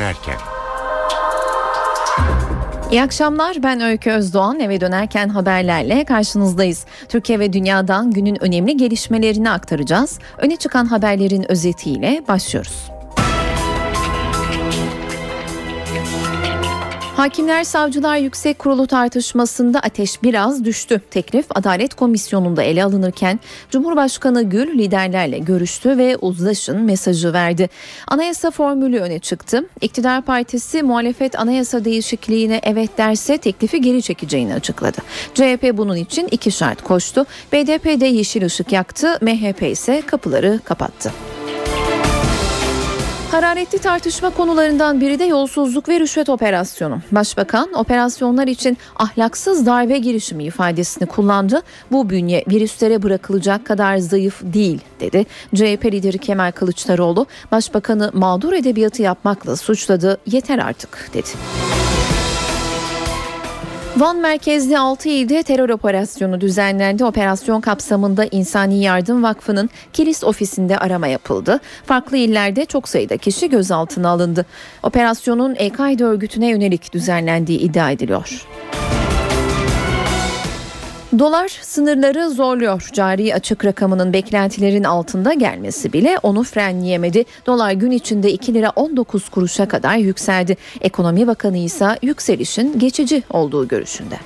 dönerken. İyi akşamlar ben Öykü Özdoğan eve dönerken haberlerle karşınızdayız. Türkiye ve dünyadan günün önemli gelişmelerini aktaracağız. Öne çıkan haberlerin özetiyle başlıyoruz. Hakimler Savcılar Yüksek Kurulu tartışmasında ateş biraz düştü. Teklif Adalet Komisyonu'nda ele alınırken Cumhurbaşkanı Gül liderlerle görüştü ve uzlaşın mesajı verdi. Anayasa formülü öne çıktı. İktidar Partisi muhalefet anayasa değişikliğine evet derse teklifi geri çekeceğini açıkladı. CHP bunun için iki şart koştu. BDP de yeşil ışık yaktı, MHP ise kapıları kapattı. Hararetli tartışma konularından biri de yolsuzluk ve rüşvet operasyonu. Başbakan operasyonlar için ahlaksız darbe girişimi ifadesini kullandı. Bu bünye virüslere bırakılacak kadar zayıf değil dedi. CHP lideri Kemal Kılıçdaroğlu başbakanı mağdur edebiyatı yapmakla suçladı. Yeter artık dedi. Van merkezli 6 ilde terör operasyonu düzenlendi. Operasyon kapsamında İnsani Yardım Vakfı'nın Kilis ofisinde arama yapıldı. Farklı illerde çok sayıda kişi gözaltına alındı. Operasyonun El-Kaide örgütüne yönelik düzenlendiği iddia ediliyor. Dolar sınırları zorluyor. Cari açık rakamının beklentilerin altında gelmesi bile onu frenleyemedi. Dolar gün içinde 2 lira 19 kuruşa kadar yükseldi. Ekonomi Bakanı ise yükselişin geçici olduğu görüşünde.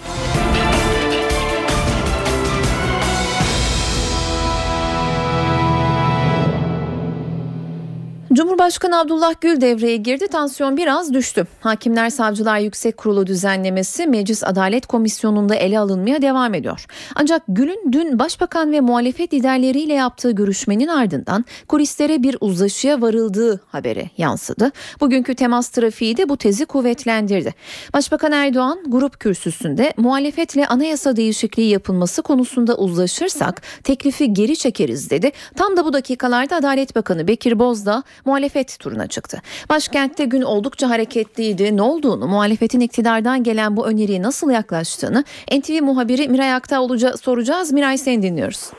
Cumhurbaşkanı Abdullah Gül devreye girdi. Tansiyon biraz düştü. Hakimler Savcılar Yüksek Kurulu düzenlemesi Meclis Adalet Komisyonu'nda ele alınmaya devam ediyor. Ancak Gül'ün dün Başbakan ve muhalefet liderleriyle yaptığı görüşmenin ardından kulislere bir uzlaşıya varıldığı haberi yansıdı. Bugünkü temas trafiği de bu tezi kuvvetlendirdi. Başbakan Erdoğan grup kürsüsünde muhalefetle anayasa değişikliği yapılması konusunda uzlaşırsak teklifi geri çekeriz dedi. Tam da bu dakikalarda Adalet Bakanı Bekir Bozdağ muhalefet turuna çıktı. Başkentte gün oldukça hareketliydi. Ne olduğunu, muhalefetin iktidardan gelen bu öneriye nasıl yaklaştığını NTV muhabiri Miray Aktaoğlu'ca soracağız. Miray seni dinliyoruz.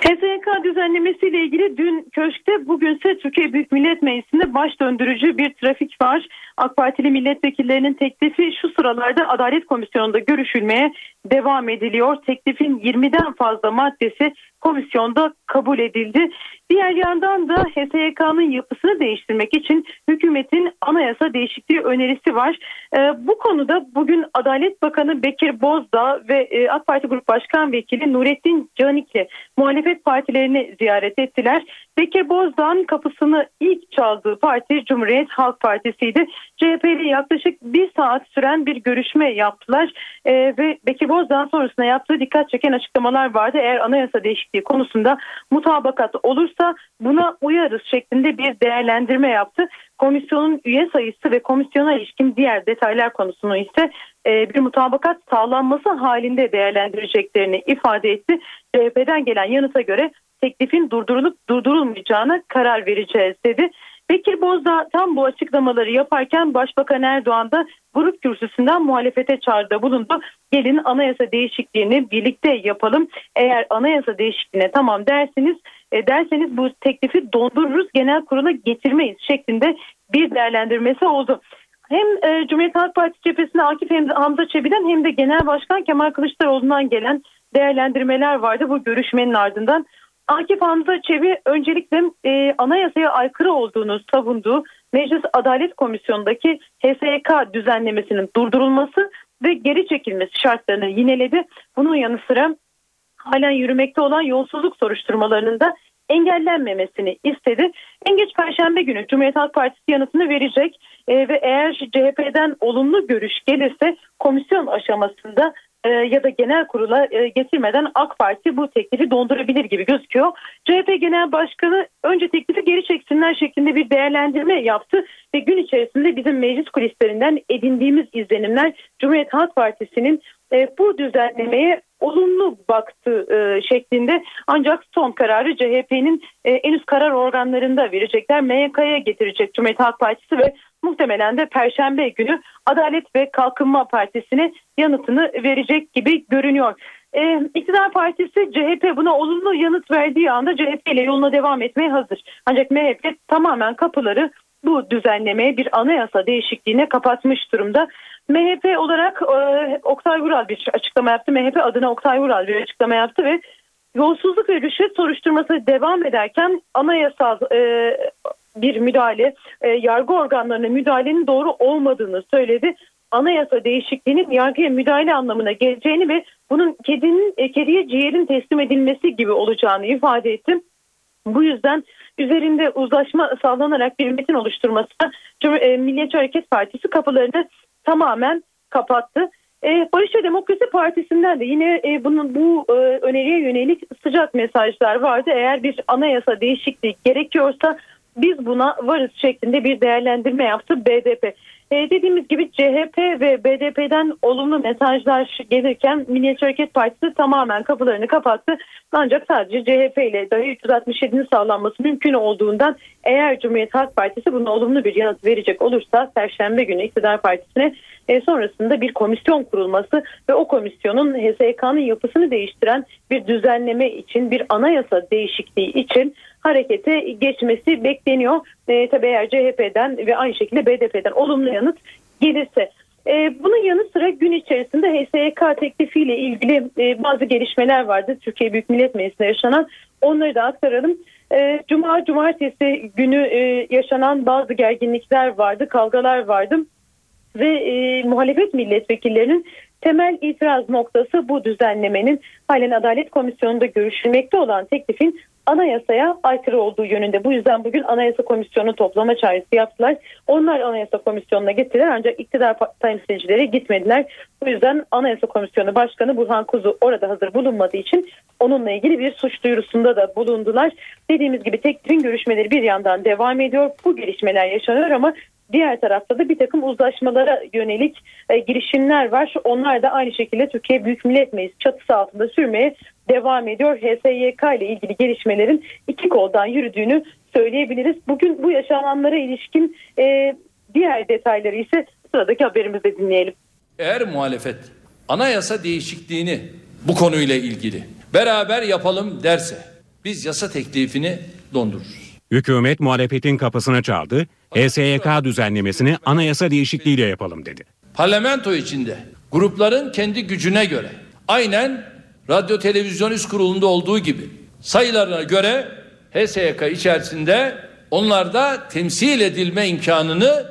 HSYK düzenlemesiyle ilgili dün köşkte bugünse Türkiye Büyük Millet Meclisi'nde baş döndürücü bir trafik var. AK Partili milletvekillerinin teklifi şu sıralarda Adalet Komisyonu'nda görüşülmeye devam ediliyor. Teklifin 20'den fazla maddesi komisyonda kabul edildi. Diğer yandan da HSYK'nın yapısını değiştirmek için hükümetin anayasa değişikliği önerisi var. Ee, bu konuda bugün Adalet Bakanı Bekir Bozdağ ve e, AK Parti Grup Başkan Vekili Nurettin Canikli muhalefet partilerini ziyaret ettiler. Bekir Bozdağ'ın kapısını ilk çaldığı parti Cumhuriyet Halk Partisi'ydi. CHP'li yaklaşık bir saat süren bir görüşme yaptılar ee, ve Bekir Bozdağ sonrasında yaptığı dikkat çeken açıklamalar vardı. Eğer anayasa değişikliği konusunda mutabakat olursa buna uyarız şeklinde bir değerlendirme yaptı. Komisyonun üye sayısı ve komisyona ilişkin diğer detaylar konusunu ise e, bir mutabakat sağlanması halinde değerlendireceklerini ifade etti. CHP'den gelen yanıta göre teklifin durdurulup durdurulmayacağına karar vereceğiz dedi. Bekir Bozdağ tam bu açıklamaları yaparken Başbakan Erdoğan da grup kürsüsünden muhalefete çağrıda bulundu. Gelin anayasa değişikliğini birlikte yapalım. Eğer anayasa değişikliğine tamam derseniz e, derseniz bu teklifi dondururuz genel kurula getirmeyiz şeklinde bir değerlendirmesi oldu. Hem e, Cumhuriyet Halk Partisi cephesinde Akif Hamza Çebi'den hem de Genel Başkan Kemal Kılıçdaroğlu'ndan gelen değerlendirmeler vardı bu görüşmenin ardından. Akif Hamza Çebi öncelikle e, anayasaya aykırı olduğunu savunduğu Meclis Adalet Komisyonu'ndaki HSYK düzenlemesinin durdurulması ve geri çekilmesi şartlarını yineledi. Bunun yanı sıra halen yürümekte olan yolsuzluk soruşturmalarının da engellenmemesini istedi. En geç Perşembe günü Cumhuriyet Halk Partisi yanıtını verecek e, ve eğer CHP'den olumlu görüş gelirse komisyon aşamasında e, ya da genel kurula e, getirmeden AK Parti bu teklifi dondurabilir gibi gözüküyor. CHP Genel Başkanı önce teklifi geri çeksinler şeklinde bir değerlendirme yaptı ve gün içerisinde bizim meclis kulislerinden edindiğimiz izlenimler Cumhuriyet Halk Partisi'nin e, bu düzenlemeye olumlu baktı e, şeklinde ancak son kararı CHP'nin e, en üst karar organlarında verecekler. MYK'ya getirecek Cumhuriyet Halk Partisi ve muhtemelen de Perşembe günü Adalet ve Kalkınma Partisi'ne yanıtını verecek gibi görünüyor. Ee, İktidar Partisi CHP buna olumlu yanıt verdiği anda CHP ile yoluna devam etmeye hazır. Ancak MHP tamamen kapıları bu düzenlemeye bir anayasa değişikliğine kapatmış durumda. MHP olarak e, Oktay Vural bir açıklama yaptı. MHP adına Oktay Vural bir açıklama yaptı ve yolsuzluk ve rüşvet soruşturması devam ederken anayasal e, bir müdahale, e, yargı organlarına müdahalenin doğru olmadığını söyledi. Anayasa değişikliğinin yargıya müdahale anlamına geleceğini ve bunun kedinin e, kediye ciğerin teslim edilmesi gibi olacağını ifade etti. Bu yüzden üzerinde uzlaşma sağlanarak bir metin oluşturmasına e, Milliyetçi Hareket Partisi kapılarını tamamen kapattı. E, Barış ve Demokrasi Partisi'nden de yine e, bunun bu e, öneriye yönelik sıcak mesajlar vardı. Eğer bir anayasa değişikliği gerekiyorsa biz buna varız şeklinde bir değerlendirme yaptı BDP. E, dediğimiz gibi CHP ve BDP'den olumlu mesajlar gelirken Milliyetçi Hareket Partisi tamamen kapılarını kapattı. Ancak sadece CHP ile dahi 367'nin sağlanması mümkün olduğundan eğer Cumhuriyet Halk Partisi buna olumlu bir yanıt verecek olursa Perşembe günü iktidar partisine e, sonrasında bir komisyon kurulması ve o komisyonun HSK'nın yapısını değiştiren bir düzenleme için bir anayasa değişikliği için harekete geçmesi bekleniyor. E, tabii eğer CHP'den ve aynı şekilde BDP'den olumlu yanıt gelirse. E, bunun yanı sıra gün içerisinde HSYK teklifiyle ilgili e, bazı gelişmeler vardı. Türkiye Büyük Millet Meclisi'nde yaşanan onları da aktaralım. E, Cuma, cumartesi günü yaşanan bazı gerginlikler vardı, kavgalar vardı ve e, muhalefet milletvekillerinin temel itiraz noktası bu düzenlemenin halen Adalet Komisyonu'nda görüşülmekte olan teklifin anayasaya aykırı olduğu yönünde. Bu yüzden bugün Anayasa Komisyonu toplama çağrısı yaptılar. Onlar Anayasa Komisyonu'na gittiler ancak iktidar temsilcileri gitmediler. Bu yüzden Anayasa Komisyonu Başkanı Burhan Kuzu orada hazır bulunmadığı için onunla ilgili bir suç duyurusunda da bulundular. Dediğimiz gibi teklifin görüşmeleri bir yandan devam ediyor. Bu gelişmeler yaşanıyor ama Diğer tarafta da bir takım uzlaşmalara yönelik e, girişimler var. Onlar da aynı şekilde Türkiye Büyük Millet Meclisi çatısı altında sürmeye devam ediyor. HSYK ile ilgili gelişmelerin iki koldan yürüdüğünü söyleyebiliriz. Bugün bu yaşananlara ilişkin e, diğer detayları ise sıradaki haberimizde dinleyelim. Eğer muhalefet anayasa değişikliğini bu konuyla ilgili beraber yapalım derse biz yasa teklifini dondururuz. Hükümet muhalefetin kapısına çaldı, HSYK düzenlemesini anayasa değişikliğiyle yapalım dedi. Parlamento içinde grupların kendi gücüne göre aynen Radyo Televizyon Üst Kurulu'nda olduğu gibi sayılarına göre HSYK içerisinde onlar da temsil edilme imkanını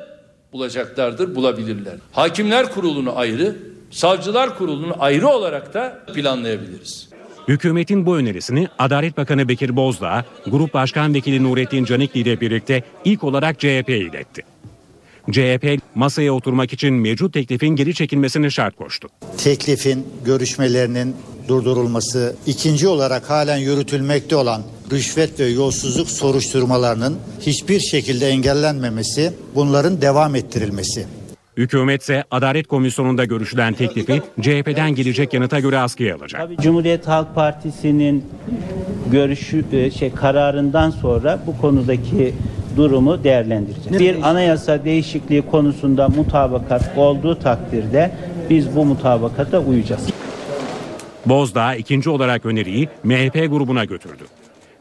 bulacaklardır, bulabilirler. Hakimler Kurulu'nu ayrı, Savcılar Kurulu'nu ayrı olarak da planlayabiliriz. Hükümetin bu önerisini Adalet Bakanı Bekir Bozdağ, Grup Başkan Vekili Nurettin Canikli ile birlikte ilk olarak CHP'ye iletti. CHP masaya oturmak için mevcut teklifin geri çekilmesini şart koştu. Teklifin görüşmelerinin durdurulması, ikinci olarak halen yürütülmekte olan rüşvet ve yolsuzluk soruşturmalarının hiçbir şekilde engellenmemesi, bunların devam ettirilmesi. Hükümet ise Adalet Komisyonu'nda görüşülen teklifi CHP'den gelecek yanıta göre askıya alacak. Tabii Cumhuriyet Halk Partisi'nin görüşü e, şey kararından sonra bu konudaki durumu değerlendireceğiz. Bir anayasa değişikliği konusunda mutabakat olduğu takdirde biz bu mutabakata uyacağız. Bozdağ ikinci olarak öneriyi MHP grubuna götürdü.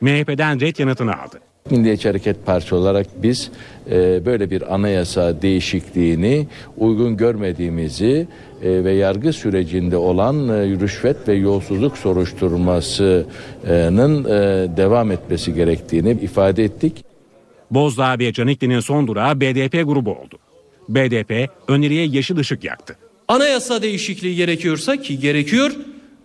MHP'den red yanıtını aldı. Milliyetçi Hareket Partisi olarak biz e, böyle bir anayasa değişikliğini uygun görmediğimizi e, ve yargı sürecinde olan e, rüşvet ve yolsuzluk soruşturmasının e, devam etmesi gerektiğini ifade ettik. Bozdağ ve Canikli'nin son durağı BDP grubu oldu. BDP öneriye yeşil ışık yaktı. Anayasa değişikliği gerekiyorsa ki gerekiyor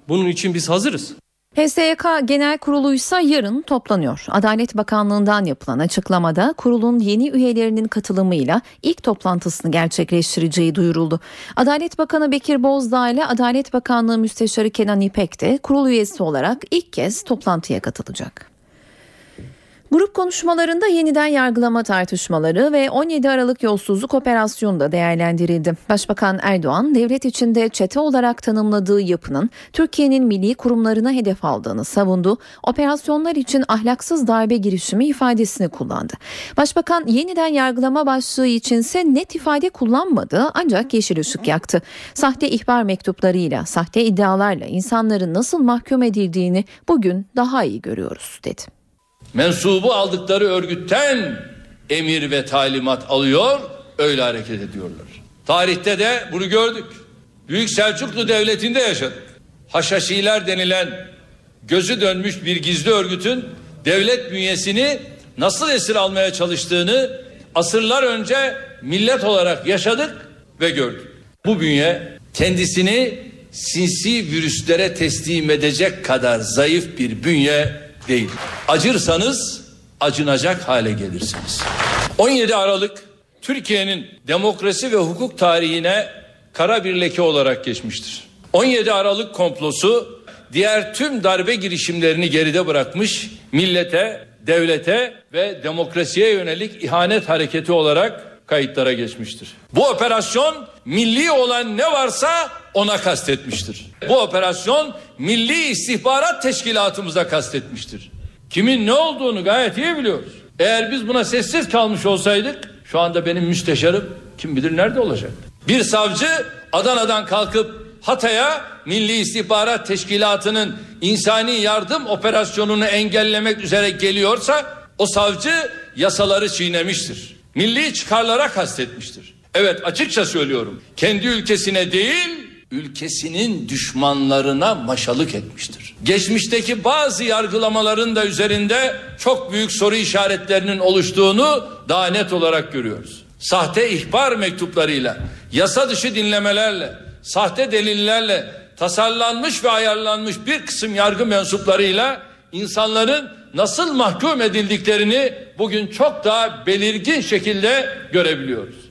bunun için biz hazırız. HSYK Genel Kurulu ise yarın toplanıyor. Adalet Bakanlığı'ndan yapılan açıklamada kurulun yeni üyelerinin katılımıyla ilk toplantısını gerçekleştireceği duyuruldu. Adalet Bakanı Bekir Bozdağ ile Adalet Bakanlığı Müsteşarı Kenan İpek de kurul üyesi olarak ilk kez toplantıya katılacak. Grup konuşmalarında yeniden yargılama tartışmaları ve 17 Aralık yolsuzluk operasyonu da değerlendirildi. Başbakan Erdoğan devlet içinde çete olarak tanımladığı yapının Türkiye'nin milli kurumlarına hedef aldığını savundu. Operasyonlar için ahlaksız darbe girişimi ifadesini kullandı. Başbakan yeniden yargılama başlığı içinse net ifade kullanmadı ancak yeşil ışık yaktı. Sahte ihbar mektuplarıyla, sahte iddialarla insanların nasıl mahkum edildiğini bugün daha iyi görüyoruz dedi mensubu aldıkları örgütten emir ve talimat alıyor, öyle hareket ediyorlar. Tarihte de bunu gördük. Büyük Selçuklu Devleti'nde yaşadık. Haşhaşiler denilen gözü dönmüş bir gizli örgütün devlet bünyesini nasıl esir almaya çalıştığını asırlar önce millet olarak yaşadık ve gördük. Bu bünye kendisini sinsi virüslere teslim edecek kadar zayıf bir bünye değil. Acırsanız acınacak hale gelirsiniz. 17 Aralık Türkiye'nin demokrasi ve hukuk tarihine kara bir leke olarak geçmiştir. 17 Aralık komplosu diğer tüm darbe girişimlerini geride bırakmış, millete, devlete ve demokrasiye yönelik ihanet hareketi olarak kayıtlara geçmiştir. Bu operasyon milli olan ne varsa ona kastetmiştir. Bu operasyon Milli İstihbarat Teşkilatımıza kastetmiştir. Kimin ne olduğunu gayet iyi biliyoruz. Eğer biz buna sessiz kalmış olsaydık şu anda benim müsteşarım kim bilir nerede olacaktı. Bir savcı Adana'dan kalkıp Hatay'a Milli İstihbarat Teşkilatı'nın insani yardım operasyonunu engellemek üzere geliyorsa o savcı yasaları çiğnemiştir. Milli çıkarlara kastetmiştir. Evet açıkça söylüyorum. Kendi ülkesine değil ülkesinin düşmanlarına maşalık etmiştir. Geçmişteki bazı yargılamaların da üzerinde çok büyük soru işaretlerinin oluştuğunu daha net olarak görüyoruz. Sahte ihbar mektuplarıyla, yasa dışı dinlemelerle, sahte delillerle tasarlanmış ve ayarlanmış bir kısım yargı mensuplarıyla insanların nasıl mahkum edildiklerini bugün çok daha belirgin şekilde görebiliyoruz.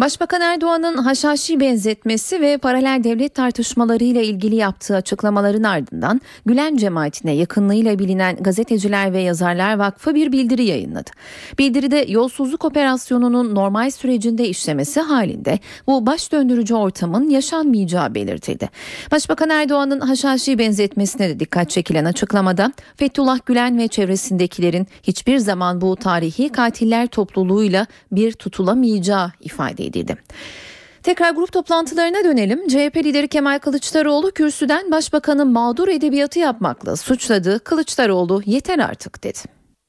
Başbakan Erdoğan'ın haşhaşi benzetmesi ve paralel devlet tartışmalarıyla ilgili yaptığı açıklamaların ardından Gülen cemaatine yakınlığıyla bilinen Gazeteciler ve Yazarlar Vakfı bir bildiri yayınladı. Bildiride yolsuzluk operasyonunun normal sürecinde işlemesi halinde bu baş döndürücü ortamın yaşanmayacağı belirtildi. Başbakan Erdoğan'ın haşhaşi benzetmesine de dikkat çekilen açıklamada Fethullah Gülen ve çevresindekilerin hiçbir zaman bu tarihi katiller topluluğuyla bir tutulamayacağı ifade edildi. Tekrar grup toplantılarına dönelim. CHP lideri Kemal Kılıçdaroğlu kürsüden başbakanı mağdur edebiyatı yapmakla suçladı. Kılıçdaroğlu yeter artık dedi.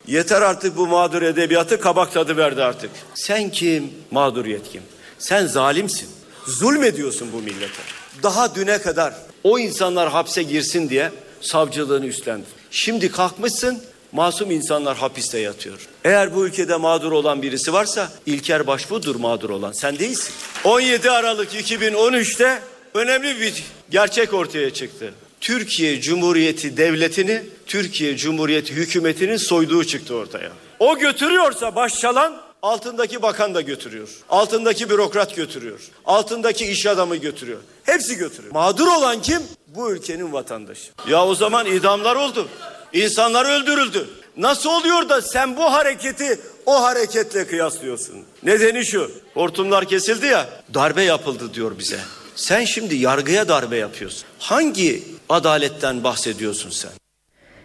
Yeter artık bu mağdur edebiyatı kabak tadı verdi artık. Sen kim? Mağduriyet kim? Sen zalimsin. Zulmediyorsun bu millete. Daha düne kadar o insanlar hapse girsin diye savcılığını üstlendin. Şimdi kalkmışsın masum insanlar hapiste yatıyor. Eğer bu ülkede mağdur olan birisi varsa İlker Başbuğ'dur mağdur olan. Sen değilsin. 17 Aralık 2013'te önemli bir gerçek ortaya çıktı. Türkiye Cumhuriyeti Devleti'ni Türkiye Cumhuriyeti hükümetinin soyduğu çıktı ortaya. O götürüyorsa baş çalan altındaki bakan da götürüyor. Altındaki bürokrat götürüyor. Altındaki iş adamı götürüyor. Hepsi götürüyor. Mağdur olan kim? Bu ülkenin vatandaşı. Ya o zaman idamlar oldu. İnsanlar öldürüldü. Nasıl oluyor da sen bu hareketi o hareketle kıyaslıyorsun? Nedeni şu. Hortumlar kesildi ya. Darbe yapıldı diyor bize. Sen şimdi yargıya darbe yapıyorsun. Hangi adaletten bahsediyorsun sen?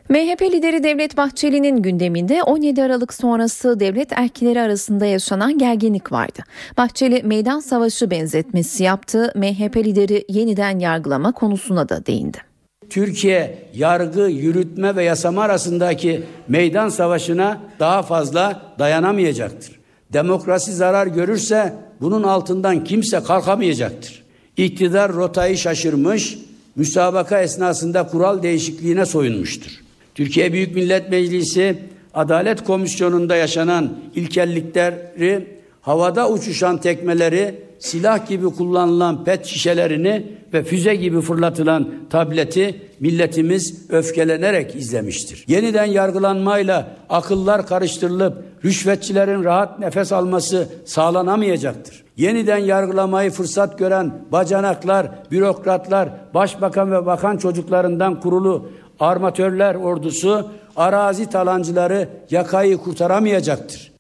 MHP lideri Devlet Bahçeli'nin gündeminde 17 Aralık sonrası devlet erkleri arasında yaşanan gerginlik vardı. Bahçeli meydan savaşı benzetmesi yaptı. MHP lideri yeniden yargılama konusuna da değindi. Türkiye yargı, yürütme ve yasama arasındaki meydan savaşına daha fazla dayanamayacaktır. Demokrasi zarar görürse bunun altından kimse kalkamayacaktır. İktidar rotayı şaşırmış, müsabaka esnasında kural değişikliğine soyunmuştur. Türkiye Büyük Millet Meclisi Adalet Komisyonu'nda yaşanan ilkellikleri, havada uçuşan tekmeleri, silah gibi kullanılan pet şişelerini ve füze gibi fırlatılan tableti milletimiz öfkelenerek izlemiştir. Yeniden yargılanmayla akıllar karıştırılıp rüşvetçilerin rahat nefes alması sağlanamayacaktır. Yeniden yargılamayı fırsat gören bacanaklar, bürokratlar, başbakan ve bakan çocuklarından kurulu armatörler ordusu arazi talancıları yakayı kurtaramayacaktır.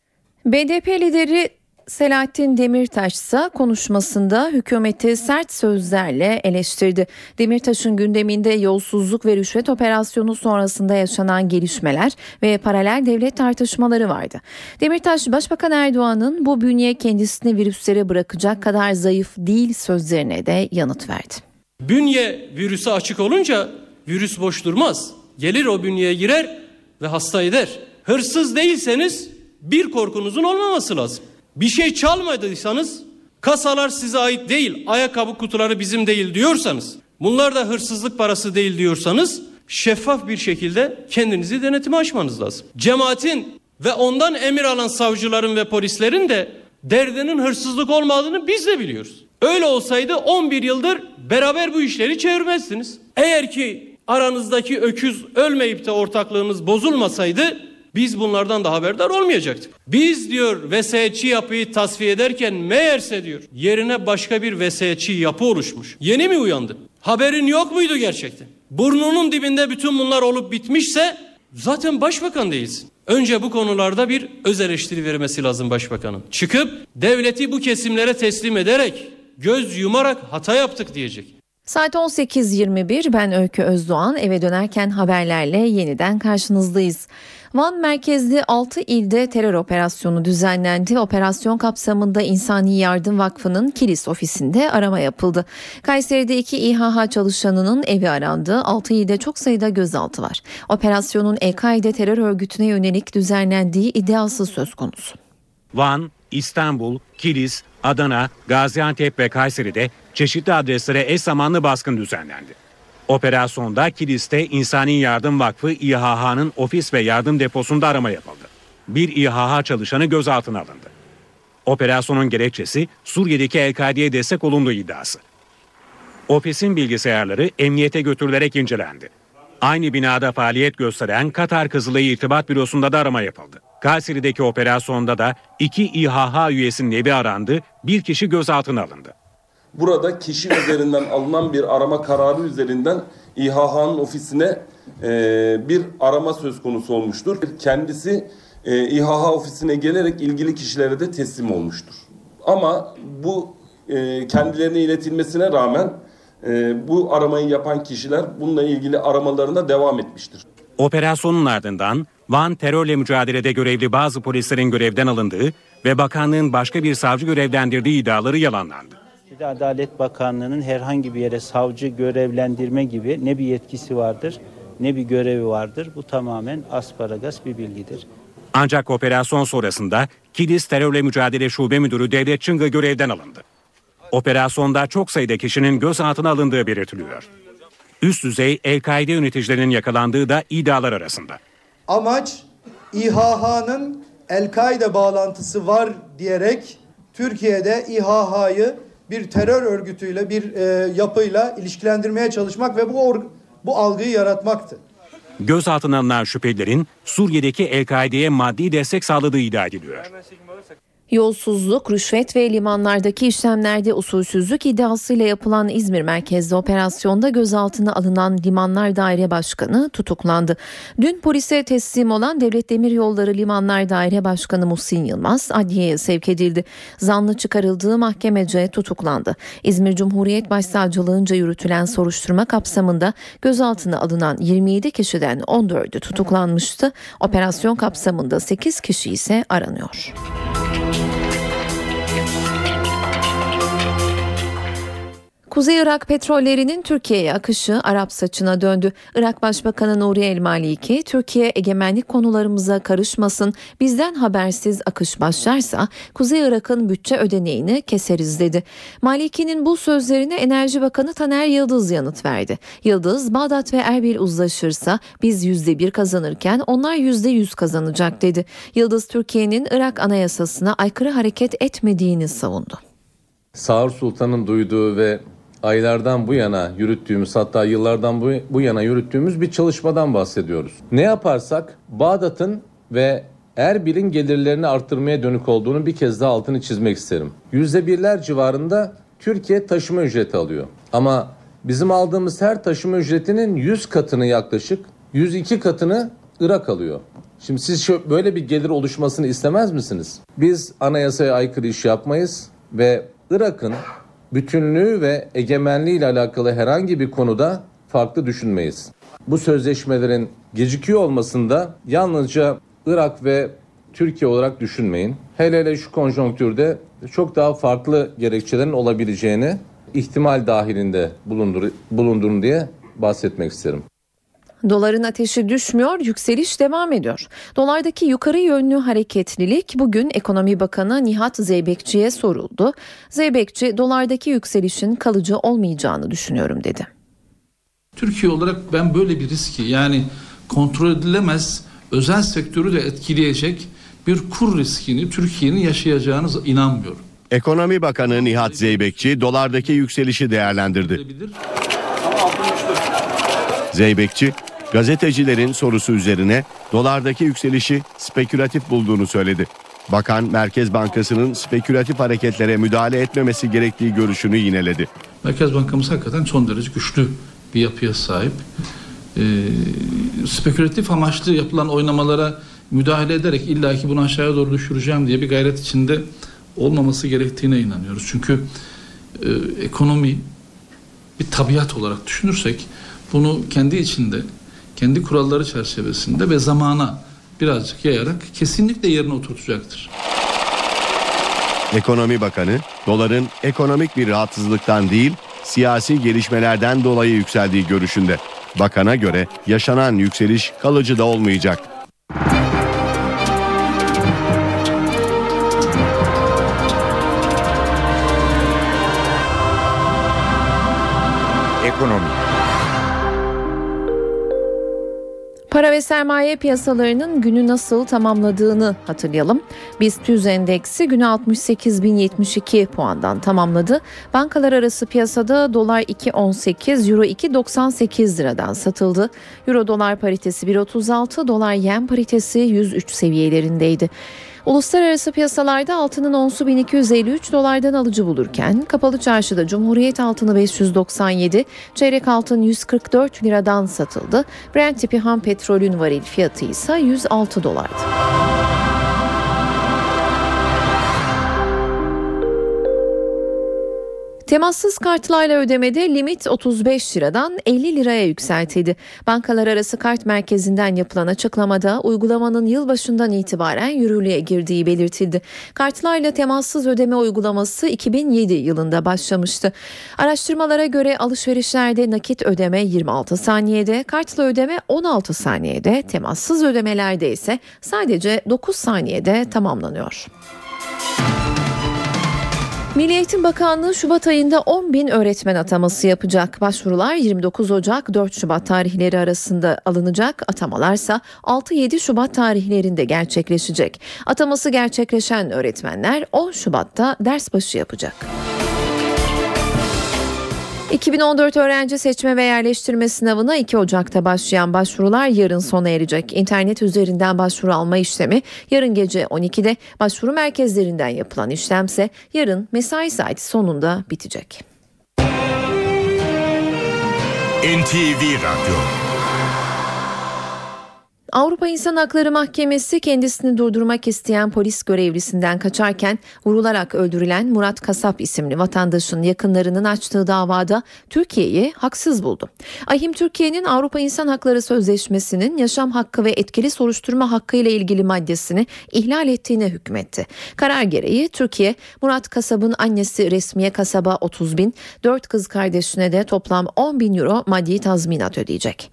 BDP lideri Selahattin Demirtaş ise konuşmasında hükümeti sert sözlerle eleştirdi. Demirtaş'ın gündeminde yolsuzluk ve rüşvet operasyonu sonrasında yaşanan gelişmeler ve paralel devlet tartışmaları vardı. Demirtaş, Başbakan Erdoğan'ın bu bünye kendisini virüslere bırakacak kadar zayıf değil sözlerine de yanıt verdi. Bünye virüse açık olunca virüs boş durmaz. Gelir o bünyeye girer ve hasta eder. Hırsız değilseniz bir korkunuzun olmaması lazım. Bir şey çalmadıysanız kasalar size ait değil, ayakkabı kutuları bizim değil diyorsanız, bunlar da hırsızlık parası değil diyorsanız şeffaf bir şekilde kendinizi denetime açmanız lazım. Cemaatin ve ondan emir alan savcıların ve polislerin de derdinin hırsızlık olmadığını biz de biliyoruz. Öyle olsaydı 11 yıldır beraber bu işleri çevirmezdiniz. Eğer ki aranızdaki öküz ölmeyip de ortaklığınız bozulmasaydı biz bunlardan da haberdar olmayacaktık. Biz diyor vesayetçi yapıyı tasfiye ederken meğerse diyor yerine başka bir vesayetçi yapı oluşmuş. Yeni mi uyandın? Haberin yok muydu gerçekten? Burnunun dibinde bütün bunlar olup bitmişse zaten başbakan değilsin. Önce bu konularda bir öz eleştiri vermesi lazım başbakanın. Çıkıp devleti bu kesimlere teslim ederek göz yumarak hata yaptık diyecek. Saat 18.21 ben Öykü Özdoğan eve dönerken haberlerle yeniden karşınızdayız. Van merkezli 6 ilde terör operasyonu düzenlendi. Operasyon kapsamında İnsani Yardım Vakfı'nın Kilis ofisinde arama yapıldı. Kayseri'de iki İHH çalışanının evi arandı. 6 ilde çok sayıda gözaltı var. Operasyonun El-Kaide terör örgütüne yönelik düzenlendiği iddiası söz konusu. Van, İstanbul, Kilis, Adana, Gaziantep ve Kayseri'de çeşitli adreslere eş zamanlı baskın düzenlendi. Operasyonda Kilis'te İnsani Yardım Vakfı İHH'nın ofis ve yardım deposunda arama yapıldı. Bir İHH çalışanı gözaltına alındı. Operasyonun gerekçesi Suriye'deki El-Kaide'ye destek olunduğu iddiası. Ofisin bilgisayarları emniyete götürülerek incelendi. Aynı binada faaliyet gösteren Katar Kızılayı İrtibat Bürosu'nda da arama yapıldı. Kayseri'deki operasyonda da iki İHH üyesinin evi arandı, bir kişi gözaltına alındı. Burada kişi üzerinden alınan bir arama kararı üzerinden İHH'nın ofisine e, bir arama söz konusu olmuştur. Kendisi e, İHH ofisine gelerek ilgili kişilere de teslim olmuştur. Ama bu e, kendilerine iletilmesine rağmen e, bu aramayı yapan kişiler bununla ilgili aramalarına devam etmiştir. Operasyonun ardından Van terörle mücadelede görevli bazı polislerin görevden alındığı ve bakanlığın başka bir savcı görevlendirdiği iddiaları yalanlandı. Türkiye'de Adalet Bakanlığı'nın herhangi bir yere savcı görevlendirme gibi ne bir yetkisi vardır ne bir görevi vardır. Bu tamamen asparagas bir bilgidir. Ancak operasyon sonrasında Kilis Terörle Mücadele Şube Müdürü Devlet Çıngı görevden alındı. Operasyonda çok sayıda kişinin gözaltına alındığı belirtiliyor. Üst düzey El-Kaide yöneticilerinin yakalandığı da iddialar arasında. Amaç İHH'nın El-Kaide bağlantısı var diyerek Türkiye'de İHH'yı bir terör örgütüyle bir e, yapıyla ilişkilendirmeye çalışmak ve bu bu algıyı yaratmaktı. Gözaltına alınan şüphelilerin Suriye'deki El-Kaide'ye maddi destek sağladığı iddia ediliyor. Yolsuzluk, rüşvet ve limanlardaki işlemlerde usulsüzlük iddiasıyla yapılan İzmir merkezli operasyonda gözaltına alınan Limanlar Daire Başkanı tutuklandı. Dün polise teslim olan Devlet Demiryolları Limanlar Daire Başkanı Muhsin Yılmaz adliyeye sevk edildi. Zanlı çıkarıldığı mahkemece tutuklandı. İzmir Cumhuriyet Başsavcılığınca yürütülen soruşturma kapsamında gözaltına alınan 27 kişiden 14'ü tutuklanmıştı. Operasyon kapsamında 8 kişi ise aranıyor. Kuzey Irak petrollerinin Türkiye'ye akışı Arap saçına döndü. Irak Başbakanı Nuri El Maliki, Türkiye egemenlik konularımıza karışmasın, bizden habersiz akış başlarsa Kuzey Irak'ın bütçe ödeneğini keseriz dedi. Maliki'nin bu sözlerine Enerji Bakanı Taner Yıldız yanıt verdi. Yıldız, Bağdat ve Erbil uzlaşırsa biz yüzde bir kazanırken onlar yüzde yüz kazanacak dedi. Yıldız, Türkiye'nin Irak anayasasına aykırı hareket etmediğini savundu. Sağır Sultan'ın duyduğu ve aylardan bu yana yürüttüğümüz hatta yıllardan bu, bu yana yürüttüğümüz bir çalışmadan bahsediyoruz. Ne yaparsak Bağdat'ın ve Erbil'in gelirlerini arttırmaya dönük olduğunu bir kez daha altını çizmek isterim. Yüzde birler civarında Türkiye taşıma ücreti alıyor. Ama bizim aldığımız her taşıma ücretinin 100 katını yaklaşık 102 katını Irak alıyor. Şimdi siz şu, böyle bir gelir oluşmasını istemez misiniz? Biz anayasaya aykırı iş yapmayız ve Irak'ın bütünlüğü ve egemenliği ile alakalı herhangi bir konuda farklı düşünmeyiz. Bu sözleşmelerin gecikiyor olmasında yalnızca Irak ve Türkiye olarak düşünmeyin. Hele hele şu konjonktürde çok daha farklı gerekçelerin olabileceğini ihtimal dahilinde bulundur, bulundurun diye bahsetmek isterim. Doların ateşi düşmüyor, yükseliş devam ediyor. Dolardaki yukarı yönlü hareketlilik bugün Ekonomi Bakanı Nihat Zeybekçi'ye soruldu. Zeybekçi dolardaki yükselişin kalıcı olmayacağını düşünüyorum dedi. Türkiye olarak ben böyle bir riski yani kontrol edilemez özel sektörü de etkileyecek bir kur riskini Türkiye'nin yaşayacağını inanmıyorum. Ekonomi Bakanı Nihat Zeybekçi dolardaki yükselişi değerlendirdi. Zeybekçi, gazetecilerin sorusu üzerine dolardaki yükselişi spekülatif bulduğunu söyledi. Bakan Merkez Bankası'nın spekülatif hareketlere müdahale etmemesi gerektiği görüşünü yineledi. Merkez Bankamız hakikaten son derece güçlü bir yapıya sahip. Ee, spekülatif amaçlı yapılan oynamalara müdahale ederek illaki bunu aşağıya doğru düşüreceğim diye bir gayret içinde olmaması gerektiğine inanıyoruz. Çünkü e, ekonomi bir tabiat olarak düşünürsek bunu kendi içinde, kendi kuralları çerçevesinde ve zamana birazcık yayarak kesinlikle yerine oturtacaktır. Ekonomi Bakanı, doların ekonomik bir rahatsızlıktan değil, siyasi gelişmelerden dolayı yükseldiği görüşünde. Bakana göre yaşanan yükseliş kalıcı da olmayacak. Para ve sermaye piyasalarının günü nasıl tamamladığını hatırlayalım. BIST 100 endeksi günü 68.072 puandan tamamladı. Bankalar arası piyasada dolar 2.18, euro 2.98 liradan satıldı. Euro dolar paritesi 1.36, dolar yen paritesi 103 seviyelerindeydi. Uluslararası piyasalarda altının onsu 1253 dolardan alıcı bulurken kapalı çarşıda Cumhuriyet altını 597, çeyrek altın 144 liradan satıldı. Brent tipi ham petrolün varil fiyatı ise 106 dolardı. Temassız kartlarla ödemede limit 35 liradan 50 liraya yükseltildi. Bankalar arası kart merkezinden yapılan açıklamada uygulamanın yılbaşından itibaren yürürlüğe girdiği belirtildi. Kartlarla temassız ödeme uygulaması 2007 yılında başlamıştı. Araştırmalara göre alışverişlerde nakit ödeme 26 saniyede, kartla ödeme 16 saniyede, temassız ödemelerde ise sadece 9 saniyede tamamlanıyor. Milli Eğitim Bakanlığı Şubat ayında 10 bin öğretmen ataması yapacak. Başvurular 29 Ocak 4 Şubat tarihleri arasında alınacak. Atamalarsa 6-7 Şubat tarihlerinde gerçekleşecek. Ataması gerçekleşen öğretmenler 10 Şubat'ta ders başı yapacak. 2014 öğrenci seçme ve yerleştirme sınavına 2 Ocak'ta başlayan başvurular yarın sona erecek. İnternet üzerinden başvuru alma işlemi yarın gece 12'de, başvuru merkezlerinden yapılan işlemse yarın mesai saati sonunda bitecek. NTV Radyo Avrupa İnsan Hakları Mahkemesi kendisini durdurmak isteyen polis görevlisinden kaçarken vurularak öldürülen Murat Kasap isimli vatandaşın yakınlarının açtığı davada Türkiye'yi haksız buldu. Ahim Türkiye'nin Avrupa İnsan Hakları Sözleşmesi'nin yaşam hakkı ve etkili soruşturma hakkı ile ilgili maddesini ihlal ettiğine hükmetti. Karar gereği Türkiye Murat Kasap'ın annesi Resmiye Kasap'a 30 bin, 4 kız kardeşine de toplam 10 bin euro maddi tazminat ödeyecek.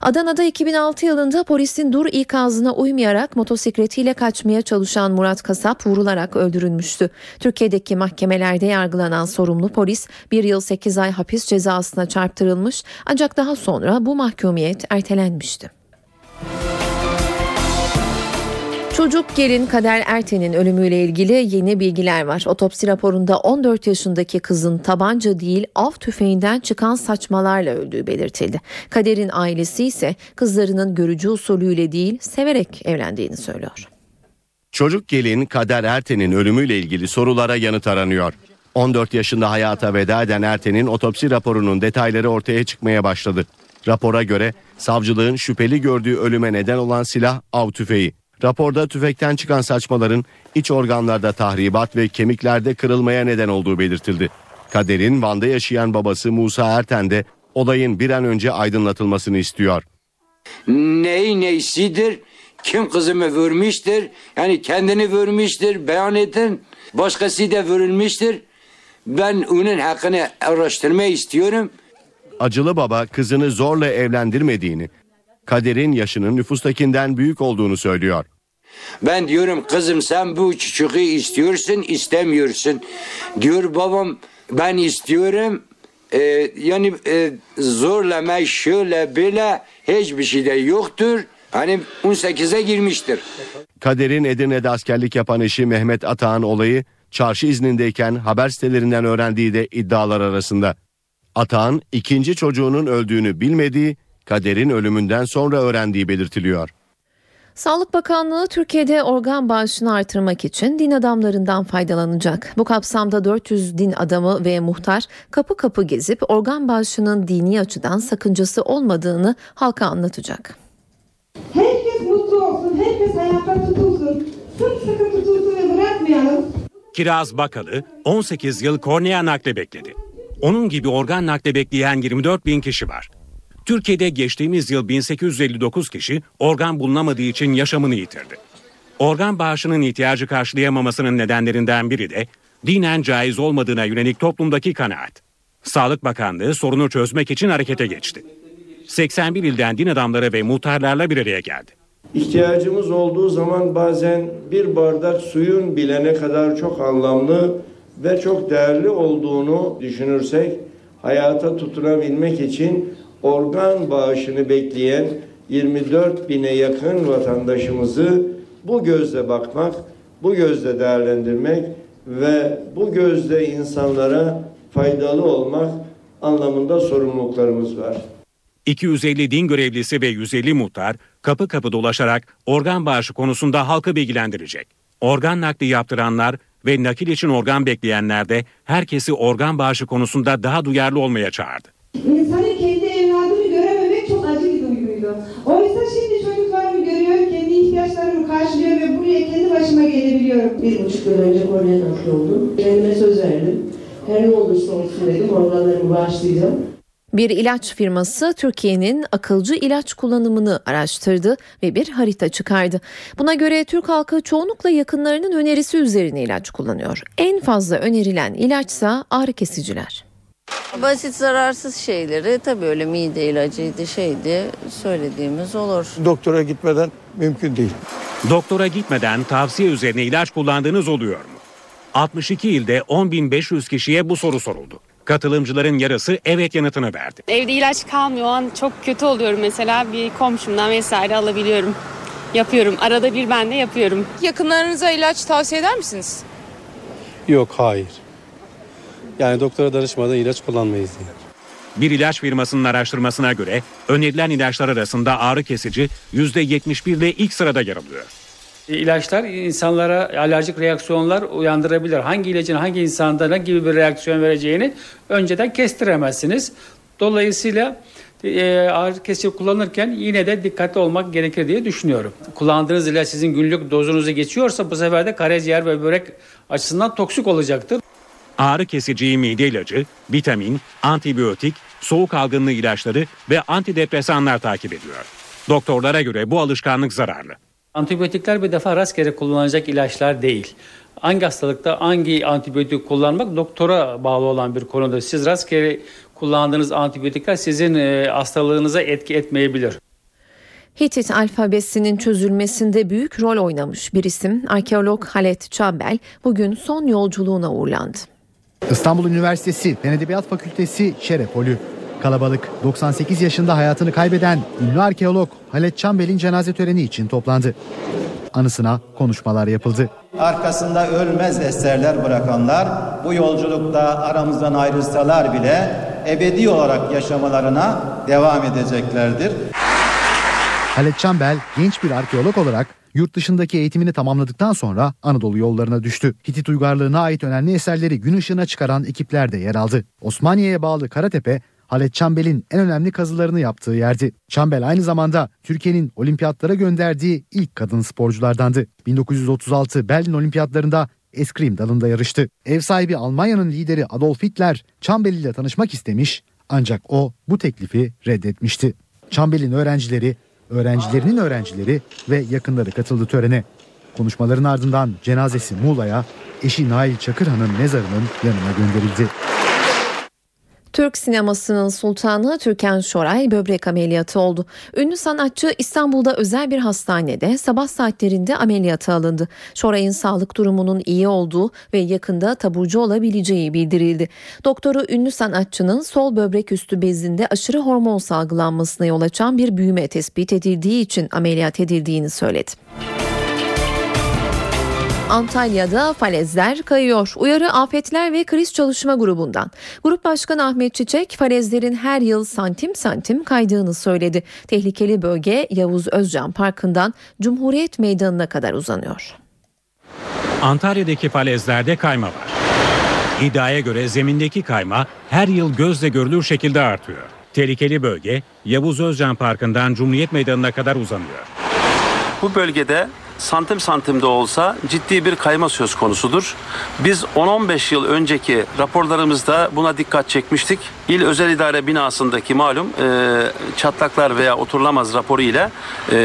Adana'da 2006 yılında polisin dur ikazına uymayarak motosikletiyle kaçmaya çalışan Murat Kasap vurularak öldürülmüştü. Türkiye'deki mahkemelerde yargılanan sorumlu polis bir yıl 8 ay hapis cezasına çarptırılmış ancak daha sonra bu mahkumiyet ertelenmişti. Çocuk gelin Kader Erten'in ölümüyle ilgili yeni bilgiler var. Otopsi raporunda 14 yaşındaki kızın tabanca değil av tüfeğinden çıkan saçmalarla öldüğü belirtildi. Kader'in ailesi ise kızlarının görücü usulüyle değil severek evlendiğini söylüyor. Çocuk gelin Kader Erten'in ölümüyle ilgili sorulara yanıt aranıyor. 14 yaşında hayata veda eden Erten'in otopsi raporunun detayları ortaya çıkmaya başladı. Rapora göre savcılığın şüpheli gördüğü ölüme neden olan silah av tüfeği. Raporda tüfekten çıkan saçmaların iç organlarda tahribat ve kemiklerde kırılmaya neden olduğu belirtildi. Kader'in Van'da yaşayan babası Musa Erten de olayın bir an önce aydınlatılmasını istiyor. Neyi neysidir? Kim kızımı vurmuştur? Yani kendini vurmuştur, beyan edin. Başkası da vurulmuştur. Ben onun hakkını araştırmayı istiyorum. Acılı baba kızını zorla evlendirmediğini, Kader'in yaşının nüfustakinden büyük olduğunu söylüyor. Ben diyorum kızım sen bu çocuğu istiyorsun istemiyorsun. Diyor babam ben istiyorum. Ee, yani e, zorlama şöyle böyle hiçbir şey de yoktur. Hani 18'e girmiştir. Kader'in Edirne'de askerlik yapan eşi Mehmet Atağan olayı çarşı iznindeyken haber sitelerinden öğrendiği de iddialar arasında. Atağan ikinci çocuğunun öldüğünü bilmediği, Kader'in ölümünden sonra öğrendiği belirtiliyor. Sağlık Bakanlığı Türkiye'de organ bağışını artırmak için din adamlarından faydalanacak. Bu kapsamda 400 din adamı ve muhtar kapı kapı gezip organ bağışının dini açıdan sakıncası olmadığını halka anlatacak. Herkes mutlu olsun, herkes hayatta tutulsun. Sımsıkı tutulsun ve bırakmayalım. Kiraz Bakalı 18 yıl kornea nakli bekledi. Onun gibi organ nakli bekleyen 24 bin kişi var. Türkiye'de geçtiğimiz yıl 1859 kişi organ bulunamadığı için yaşamını yitirdi. Organ bağışının ihtiyacı karşılayamamasının nedenlerinden biri de dinen caiz olmadığına yönelik toplumdaki kanaat. Sağlık Bakanlığı sorunu çözmek için harekete geçti. 81 ilden din adamları ve muhtarlarla bir araya geldi. İhtiyacımız olduğu zaman bazen bir bardak suyun bile ne kadar çok anlamlı ve çok değerli olduğunu düşünürsek hayata tutunabilmek için organ bağışını bekleyen 24 bine yakın vatandaşımızı bu gözle bakmak, bu gözle değerlendirmek ve bu gözle insanlara faydalı olmak anlamında sorumluluklarımız var. 250 din görevlisi ve 150 muhtar kapı kapı dolaşarak organ bağışı konusunda halkı bilgilendirecek. Organ nakli yaptıranlar ve nakil için organ bekleyenler de herkesi organ bağışı konusunda daha duyarlı olmaya çağırdı. İnsanın kendi evladını görememek çok acı bir duyguydu. Oysa şimdi çocuklarımı görüyor, kendi ihtiyaçlarımı karşılıyor ve başıma gelebiliyorum. Bir buçuk yıl önce nakli oldum. Kendime söz verdim. Her ne olursa olsun dedim organlarımı bağışlayacağım. Bir ilaç firması Türkiye'nin akılcı ilaç kullanımını araştırdı ve bir harita çıkardı. Buna göre Türk halkı çoğunlukla yakınlarının önerisi üzerine ilaç kullanıyor. En fazla önerilen ilaçsa ağrı kesiciler. Basit zararsız şeyleri tabii öyle mide ilacıydı şeydi söylediğimiz olur. Doktora gitmeden mümkün değil. Doktora gitmeden tavsiye üzerine ilaç kullandığınız oluyor mu? 62 ilde 10.500 kişiye bu soru soruldu. Katılımcıların yarısı evet yanıtını verdi. Evde ilaç kalmıyor o an çok kötü oluyorum mesela bir komşumdan vesaire alabiliyorum. Yapıyorum. Arada bir ben de yapıyorum. Yakınlarınıza ilaç tavsiye eder misiniz? Yok hayır. Yani doktora danışmadan ilaç kullanmayız diye. Bir ilaç firmasının araştırmasına göre önerilen ilaçlar arasında ağrı kesici %71 ile ilk sırada yer alıyor. İlaçlar insanlara alerjik reaksiyonlar uyandırabilir. Hangi ilacın hangi insanda ne gibi bir reaksiyon vereceğini önceden kestiremezsiniz. Dolayısıyla e, ağrı kesici kullanırken yine de dikkatli olmak gerekir diye düşünüyorum. Kullandığınız ilaç sizin günlük dozunuzu geçiyorsa bu sefer de karaciğer ve börek açısından toksik olacaktır. Ağrı kesici mide ilacı, vitamin, antibiyotik, soğuk algınlığı ilaçları ve antidepresanlar takip ediyor. Doktorlara göre bu alışkanlık zararlı. Antibiyotikler bir defa rastgele kullanılacak ilaçlar değil. Hangi hastalıkta hangi antibiyotik kullanmak doktora bağlı olan bir konudur. Siz rastgele kullandığınız antibiyotikler sizin e, hastalığınıza etki etmeyebilir. Hitit alfabesinin çözülmesinde büyük rol oynamış bir isim arkeolog Halet Çambel bugün son yolculuğuna uğurlandı. İstanbul Üniversitesi Fen Edebiyat Fakültesi Şeref Holü. Kalabalık 98 yaşında hayatını kaybeden ünlü arkeolog Halet Çambel'in cenaze töreni için toplandı. Anısına konuşmalar yapıldı. Arkasında ölmez eserler bırakanlar bu yolculukta aramızdan ayrılsalar bile ebedi olarak yaşamalarına devam edeceklerdir. Halet Çambel genç bir arkeolog olarak yurt dışındaki eğitimini tamamladıktan sonra Anadolu yollarına düştü. Hitit uygarlığına ait önemli eserleri gün ışığına çıkaran ekipler de yer aldı. Osmaniye'ye bağlı Karatepe, Halet Çambel'in en önemli kazılarını yaptığı yerdi. Çambel aynı zamanda Türkiye'nin olimpiyatlara gönderdiği ilk kadın sporculardandı. 1936 Berlin olimpiyatlarında eskrim dalında yarıştı. Ev sahibi Almanya'nın lideri Adolf Hitler Çambel ile tanışmak istemiş ancak o bu teklifi reddetmişti. Çambel'in öğrencileri, öğrencilerinin öğrencileri ve yakınları katıldı törene. Konuşmaların ardından cenazesi Muğla'ya, eşi Nail Çakırhan'ın mezarının yanına gönderildi. Türk sinemasının sultanı Türkan Şoray böbrek ameliyatı oldu. Ünlü sanatçı İstanbul'da özel bir hastanede sabah saatlerinde ameliyata alındı. Şoray'ın sağlık durumunun iyi olduğu ve yakında taburcu olabileceği bildirildi. Doktoru ünlü sanatçının sol böbrek üstü bezinde aşırı hormon salgılanmasına yol açan bir büyüme tespit edildiği için ameliyat edildiğini söyledi. Antalya'da falezler kayıyor. Uyarı Afetler ve Kriz Çalışma Grubu'ndan. Grup Başkanı Ahmet Çiçek falezlerin her yıl santim santim kaydığını söyledi. Tehlikeli bölge Yavuz Özcan Parkı'ndan Cumhuriyet Meydanı'na kadar uzanıyor. Antalya'daki falezlerde kayma var. İddiaya göre zemindeki kayma her yıl gözle görülür şekilde artıyor. Tehlikeli bölge Yavuz Özcan Parkı'ndan Cumhuriyet Meydanı'na kadar uzanıyor. Bu bölgede santim santim de olsa ciddi bir kayma söz konusudur. Biz 10-15 yıl önceki raporlarımızda buna dikkat çekmiştik. İl Özel İdare binasındaki malum e, çatlaklar veya oturulamaz raporu ile e,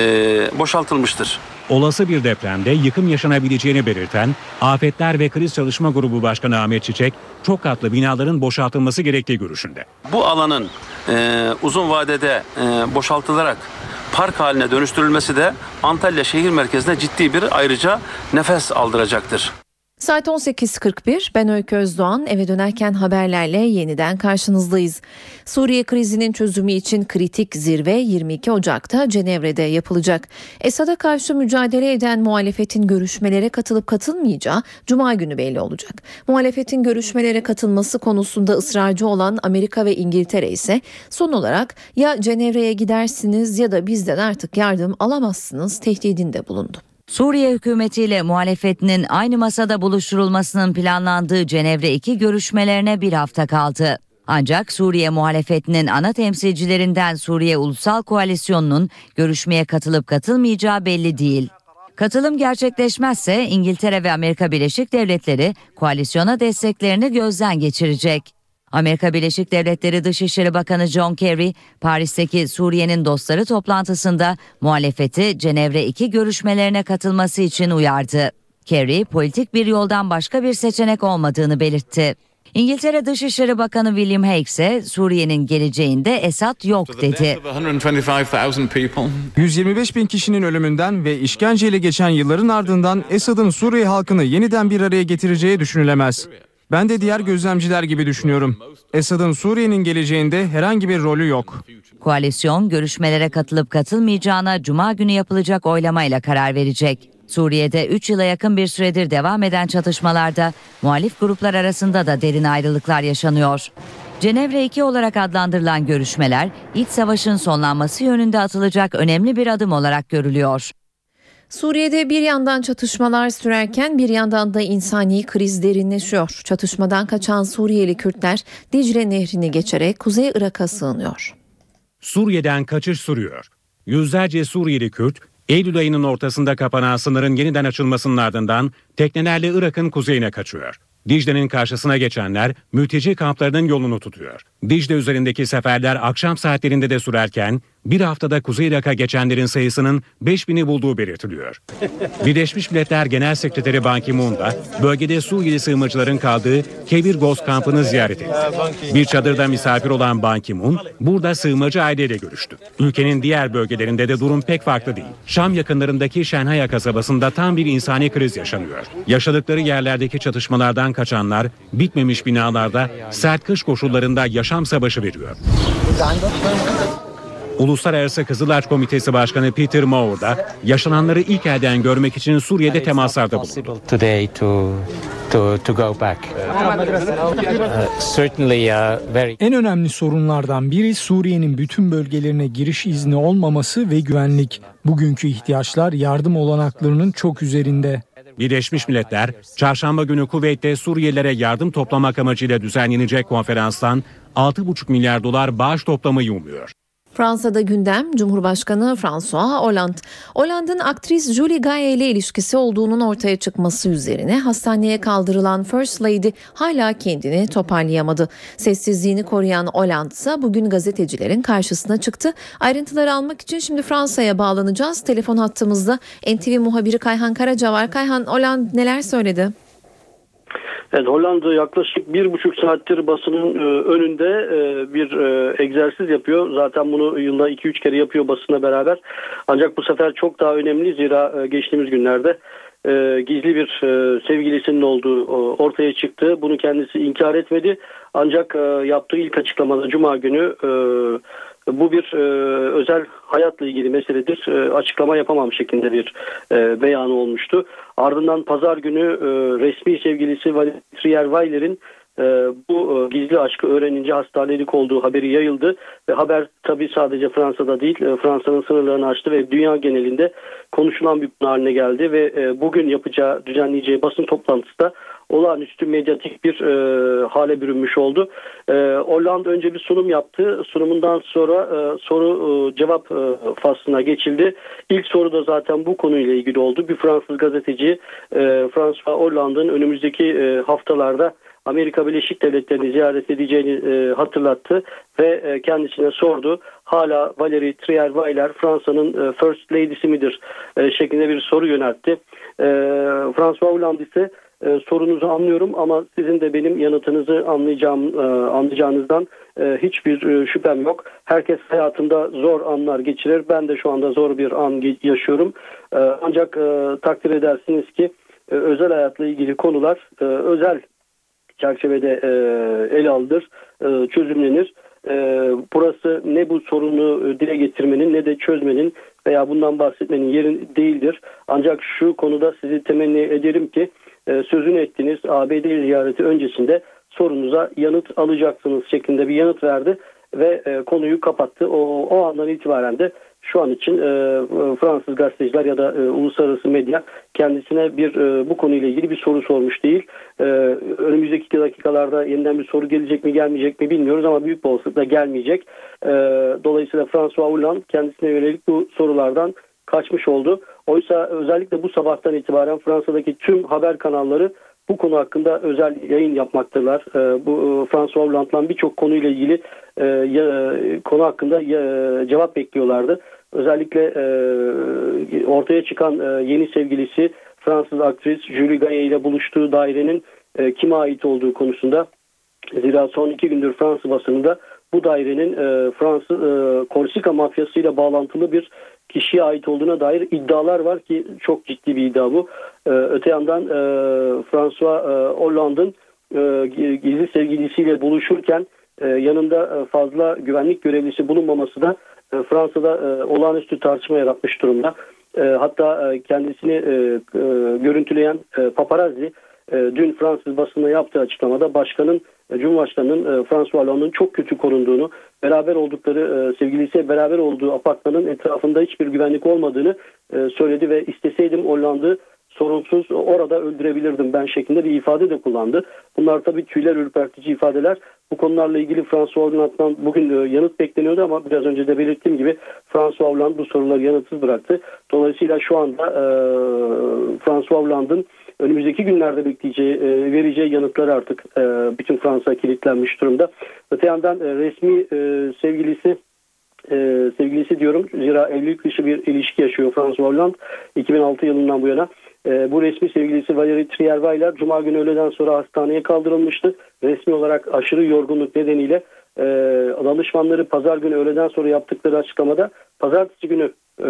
boşaltılmıştır. Olası bir depremde yıkım yaşanabileceğini belirten Afetler ve Kriz Çalışma Grubu Başkanı Ahmet Çiçek, çok katlı binaların boşaltılması gerektiği görüşünde. Bu alanın e, uzun vadede e, boşaltılarak park haline dönüştürülmesi de Antalya şehir merkezine ciddi bir ayrıca nefes aldıracaktır. Saat 18.41 ben Öykü Özdoğan eve dönerken haberlerle yeniden karşınızdayız. Suriye krizinin çözümü için kritik zirve 22 Ocak'ta Cenevre'de yapılacak. Esad'a karşı mücadele eden muhalefetin görüşmelere katılıp katılmayacağı Cuma günü belli olacak. Muhalefetin görüşmelere katılması konusunda ısrarcı olan Amerika ve İngiltere ise son olarak ya Cenevre'ye gidersiniz ya da bizden artık yardım alamazsınız tehdidinde bulundu. Suriye hükümetiyle muhalefetinin aynı masada buluşturulmasının planlandığı Cenevre 2 görüşmelerine bir hafta kaldı. Ancak Suriye muhalefetinin ana temsilcilerinden Suriye Ulusal Koalisyonu'nun görüşmeye katılıp katılmayacağı belli değil. Katılım gerçekleşmezse İngiltere ve Amerika Birleşik Devletleri koalisyona desteklerini gözden geçirecek. Amerika Birleşik Devletleri Dışişleri Bakanı John Kerry, Paris'teki Suriye'nin dostları toplantısında muhalefeti Cenevre 2 görüşmelerine katılması için uyardı. Kerry, politik bir yoldan başka bir seçenek olmadığını belirtti. İngiltere Dışişleri Bakanı William Hague ise Suriye'nin geleceğinde Esad yok dedi. 125 bin kişinin ölümünden ve işkenceyle geçen yılların ardından Esad'ın Suriye halkını yeniden bir araya getireceği düşünülemez. Ben de diğer gözlemciler gibi düşünüyorum. Esad'ın Suriye'nin geleceğinde herhangi bir rolü yok. Koalisyon görüşmelere katılıp katılmayacağına cuma günü yapılacak oylamayla karar verecek. Suriye'de 3 yıla yakın bir süredir devam eden çatışmalarda muhalif gruplar arasında da derin ayrılıklar yaşanıyor. Cenevre 2 olarak adlandırılan görüşmeler iç savaşın sonlanması yönünde atılacak önemli bir adım olarak görülüyor. Suriye'de bir yandan çatışmalar sürerken bir yandan da insani kriz derinleşiyor. Çatışmadan kaçan Suriyeli Kürtler Dicle Nehri'ni geçerek Kuzey Irak'a sığınıyor. Suriye'den kaçış sürüyor. Yüzlerce Suriyeli Kürt, Eylül ayının ortasında kapanan sınırın yeniden açılmasının ardından teknelerle Irak'ın kuzeyine kaçıyor. Dicle'nin karşısına geçenler mülteci kamplarının yolunu tutuyor. Dicle üzerindeki seferler akşam saatlerinde de sürerken bir haftada Kuzey Irak'a geçenlerin sayısının 5000'i bulduğu belirtiliyor. Birleşmiş Milletler Genel Sekreteri Ban Ki-moon da bölgede Suriyeli sığınmacıların kaldığı Kebir Goz kampını ziyaret etti. Bir çadırda misafir olan Ban Ki-moon burada sığınmacı aileyle görüştü. Ülkenin diğer bölgelerinde de durum pek farklı değil. Şam yakınlarındaki Şenhaya kasabasında tam bir insani kriz yaşanıyor. Yaşadıkları yerlerdeki çatışmalardan kaçanlar bitmemiş binalarda sert kış koşullarında yaşam savaşı veriyor. Uluslararası Kızılaç Komitesi Başkanı Peter Moore da yaşananları ilk elden görmek için Suriye'de temaslarda bulundu. En önemli sorunlardan biri Suriye'nin bütün bölgelerine giriş izni olmaması ve güvenlik. Bugünkü ihtiyaçlar yardım olanaklarının çok üzerinde. Birleşmiş Milletler, çarşamba günü Kuveyt'te Suriyelilere yardım toplamak amacıyla düzenlenecek konferanstan 6,5 milyar dolar bağış toplamayı umuyor. Fransa'da gündem Cumhurbaşkanı François Hollande. Hollande'ın aktris Julie Gaye ile ilişkisi olduğunun ortaya çıkması üzerine hastaneye kaldırılan First Lady hala kendini toparlayamadı. Sessizliğini koruyan Hollande ise bugün gazetecilerin karşısına çıktı. Ayrıntıları almak için şimdi Fransa'ya bağlanacağız. Telefon hattımızda NTV muhabiri Kayhan Karaca var. Kayhan Hollande neler söyledi? Evet, Hollanda yaklaşık bir buçuk saattir basının e, önünde e, bir e, egzersiz yapıyor. Zaten bunu yılda 2-3 kere yapıyor basına beraber. Ancak bu sefer çok daha önemli zira geçtiğimiz günlerde gizli bir sevgilisinin olduğu ortaya çıktı. Bunu kendisi inkar etmedi. Ancak yaptığı ilk açıklamada Cuma günü bu bir e, özel hayatla ilgili meseledir. E, açıklama yapamam şeklinde bir e, beyanı olmuştu. Ardından pazar günü e, resmi sevgilisi Valérie Trierweiler'in e, bu e, gizli aşkı öğrenince hastanelik olduğu haberi yayıldı ve haber tabi sadece Fransa'da değil e, Fransa'nın sınırlarını aştı ve dünya genelinde konuşulan bir konu haline geldi ve e, bugün yapacağı düzenleyeceği basın toplantısı da olağanüstü medyatik bir e, hale bürünmüş oldu. E, Hollanda önce bir sunum yaptı. Sunumundan sonra e, soru e, cevap e, faslına geçildi. İlk soru da zaten bu konuyla ilgili oldu. Bir Fransız gazeteci e, François Hollande'ın önümüzdeki e, haftalarda Amerika Birleşik Devletleri'ni ziyaret edeceğini e, hatırlattı ve e, kendisine sordu. Hala Valérie Trierweiler Fransa'nın e, First Lady'si midir e, şeklinde bir soru yöneltti. E, François Hollande ise e, sorunuzu anlıyorum ama sizin de benim yanıtınızı anlayacağım e, anlayacağınızdan e, hiçbir e, şüphem yok. Herkes hayatında zor anlar geçirir. Ben de şu anda zor bir an yaşıyorum. E, ancak e, takdir edersiniz ki e, özel hayatla ilgili konular e, özel çerçevede e, ele alınır, e, çözümlenir. E, burası ne bu sorunu e, dile getirmenin ne de çözmenin veya bundan bahsetmenin yeri değildir. Ancak şu konuda sizi temenni ederim ki e, sözünü ettiğiniz ABD ziyareti öncesinde sorunuza yanıt alacaksınız şeklinde bir yanıt verdi ve e, konuyu kapattı. O, o andan itibaren de şu an için e, Fransız gazeteciler ya da e, uluslararası medya kendisine bir e, bu konuyla ilgili bir soru sormuş değil. E, önümüzdeki dakikalarda yeniden bir soru gelecek mi gelmeyecek mi bilmiyoruz ama büyük bir olasılıkla gelmeyecek. E, dolayısıyla François Hollande kendisine yönelik bu sorulardan kaçmış oldu. Oysa özellikle bu sabahtan itibaren Fransa'daki tüm haber kanalları bu konu hakkında özel yayın yapmaktırlar. E, bu e, François Hollande'dan birçok konuyla ilgili e, konu hakkında cevap bekliyorlardı. Özellikle e, ortaya çıkan e, yeni sevgilisi Fransız aktris Julie Gaye ile buluştuğu dairenin kime ait olduğu konusunda zira son iki gündür Fransız basınında bu dairenin e, Fransız e, Korsika mafyasıyla bağlantılı bir kişiye ait olduğuna dair iddialar var ki çok ciddi bir iddia bu. E, öte yandan e, François e, Hollande'ın e, gizli sevgilisiyle buluşurken e, yanında e, fazla güvenlik görevlisi bulunmaması da e, Fransa'da e, olağanüstü tartışma yaratmış durumda. E, hatta e, kendisini e, e, görüntüleyen e, paparazzi e, dün Fransız basınına yaptığı açıklamada başkanın Cumhurbaşkanı'nın e, François Hollande'ın çok kötü korunduğunu, beraber oldukları e, sevgilisiyle beraber olduğu apartmanın etrafında hiçbir güvenlik olmadığını e, söyledi ve isteseydim Hollande'ı sorunsuz orada öldürebilirdim ben şeklinde bir ifade de kullandı. Bunlar tabii tüyler ürpertici ifadeler. Bu konularla ilgili François Hollande'dan bugün e, yanıt bekleniyordu ama biraz önce de belirttiğim gibi François Hollande bu soruları yanıtsız bıraktı. Dolayısıyla şu anda e, François Hollande'ın önümüzdeki günlerde bekleyeceği, e, vereceği yanıtları artık e, bütün Fransa kilitlenmiş durumda. Öte yandan e, resmi e, sevgilisi sevgilisi diyorum zira evlilik dışı bir ilişki yaşıyor François Hollande 2006 yılından bu yana. Bu resmi sevgilisi Valérie Trierweiler Cuma günü öğleden sonra hastaneye kaldırılmıştı. Resmi olarak aşırı yorgunluk nedeniyle e, danışmanları pazar günü öğleden sonra yaptıkları açıklamada pazartesi günü e,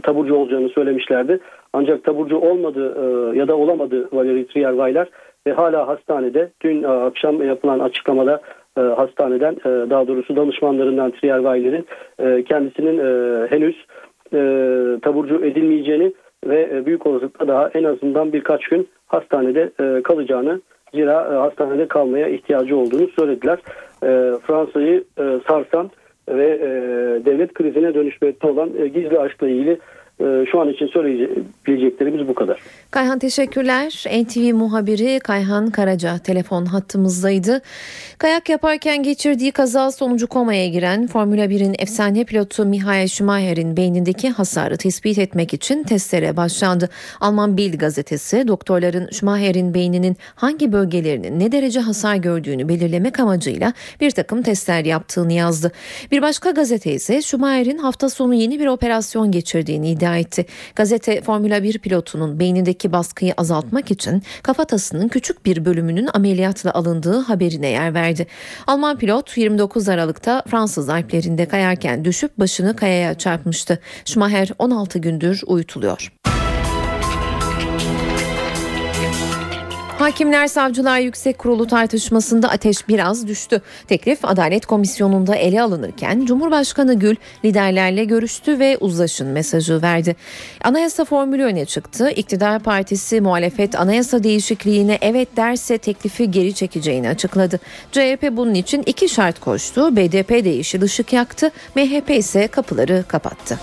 taburcu olacağını söylemişlerdi. Ancak taburcu olmadı e, ya da olamadı Valérie Trierweiler ve hala hastanede dün e, akşam yapılan açıklamada e, hastaneden e, daha doğrusu danışmanlarından Trierweiler'in e, kendisinin e, henüz e, taburcu edilmeyeceğini ve e, büyük olasılıkla daha en azından birkaç gün hastanede e, kalacağını zira e, hastanede kalmaya ihtiyacı olduğunu söylediler. E, Fransa'yı e, sarsan ve e, devlet krizine dönüşmekte olan e, gizli aşkla ilgili şu an için söyleyeceklerimiz bu kadar. Kayhan teşekkürler. NTV muhabiri Kayhan Karaca telefon hattımızdaydı. Kayak yaparken geçirdiği kaza sonucu komaya giren Formula 1'in efsane pilotu Michael Schumacher'in beynindeki hasarı tespit etmek için testlere başlandı. Alman Bild gazetesi doktorların Schumacher'in beyninin hangi bölgelerinin ne derece hasar gördüğünü belirlemek amacıyla bir takım testler yaptığını yazdı. Bir başka gazete ise Schumacher'in hafta sonu yeni bir operasyon geçirdiğini iddia iddia etti. Gazete Formula 1 pilotunun beynindeki baskıyı azaltmak için kafatasının küçük bir bölümünün ameliyatla alındığı haberine yer verdi. Alman pilot 29 Aralık'ta Fransız Alplerinde kayarken düşüp başını kayaya çarpmıştı. Schumacher 16 gündür uyutuluyor. Hakimler Savcılar Yüksek Kurulu tartışmasında ateş biraz düştü. Teklif Adalet Komisyonu'nda ele alınırken Cumhurbaşkanı Gül liderlerle görüştü ve uzlaşın mesajı verdi. Anayasa formülü öne çıktı. İktidar Partisi muhalefet anayasa değişikliğine evet derse teklifi geri çekeceğini açıkladı. CHP bunun için iki şart koştu. BDP de yeşil ışık yaktı. MHP ise kapıları kapattı.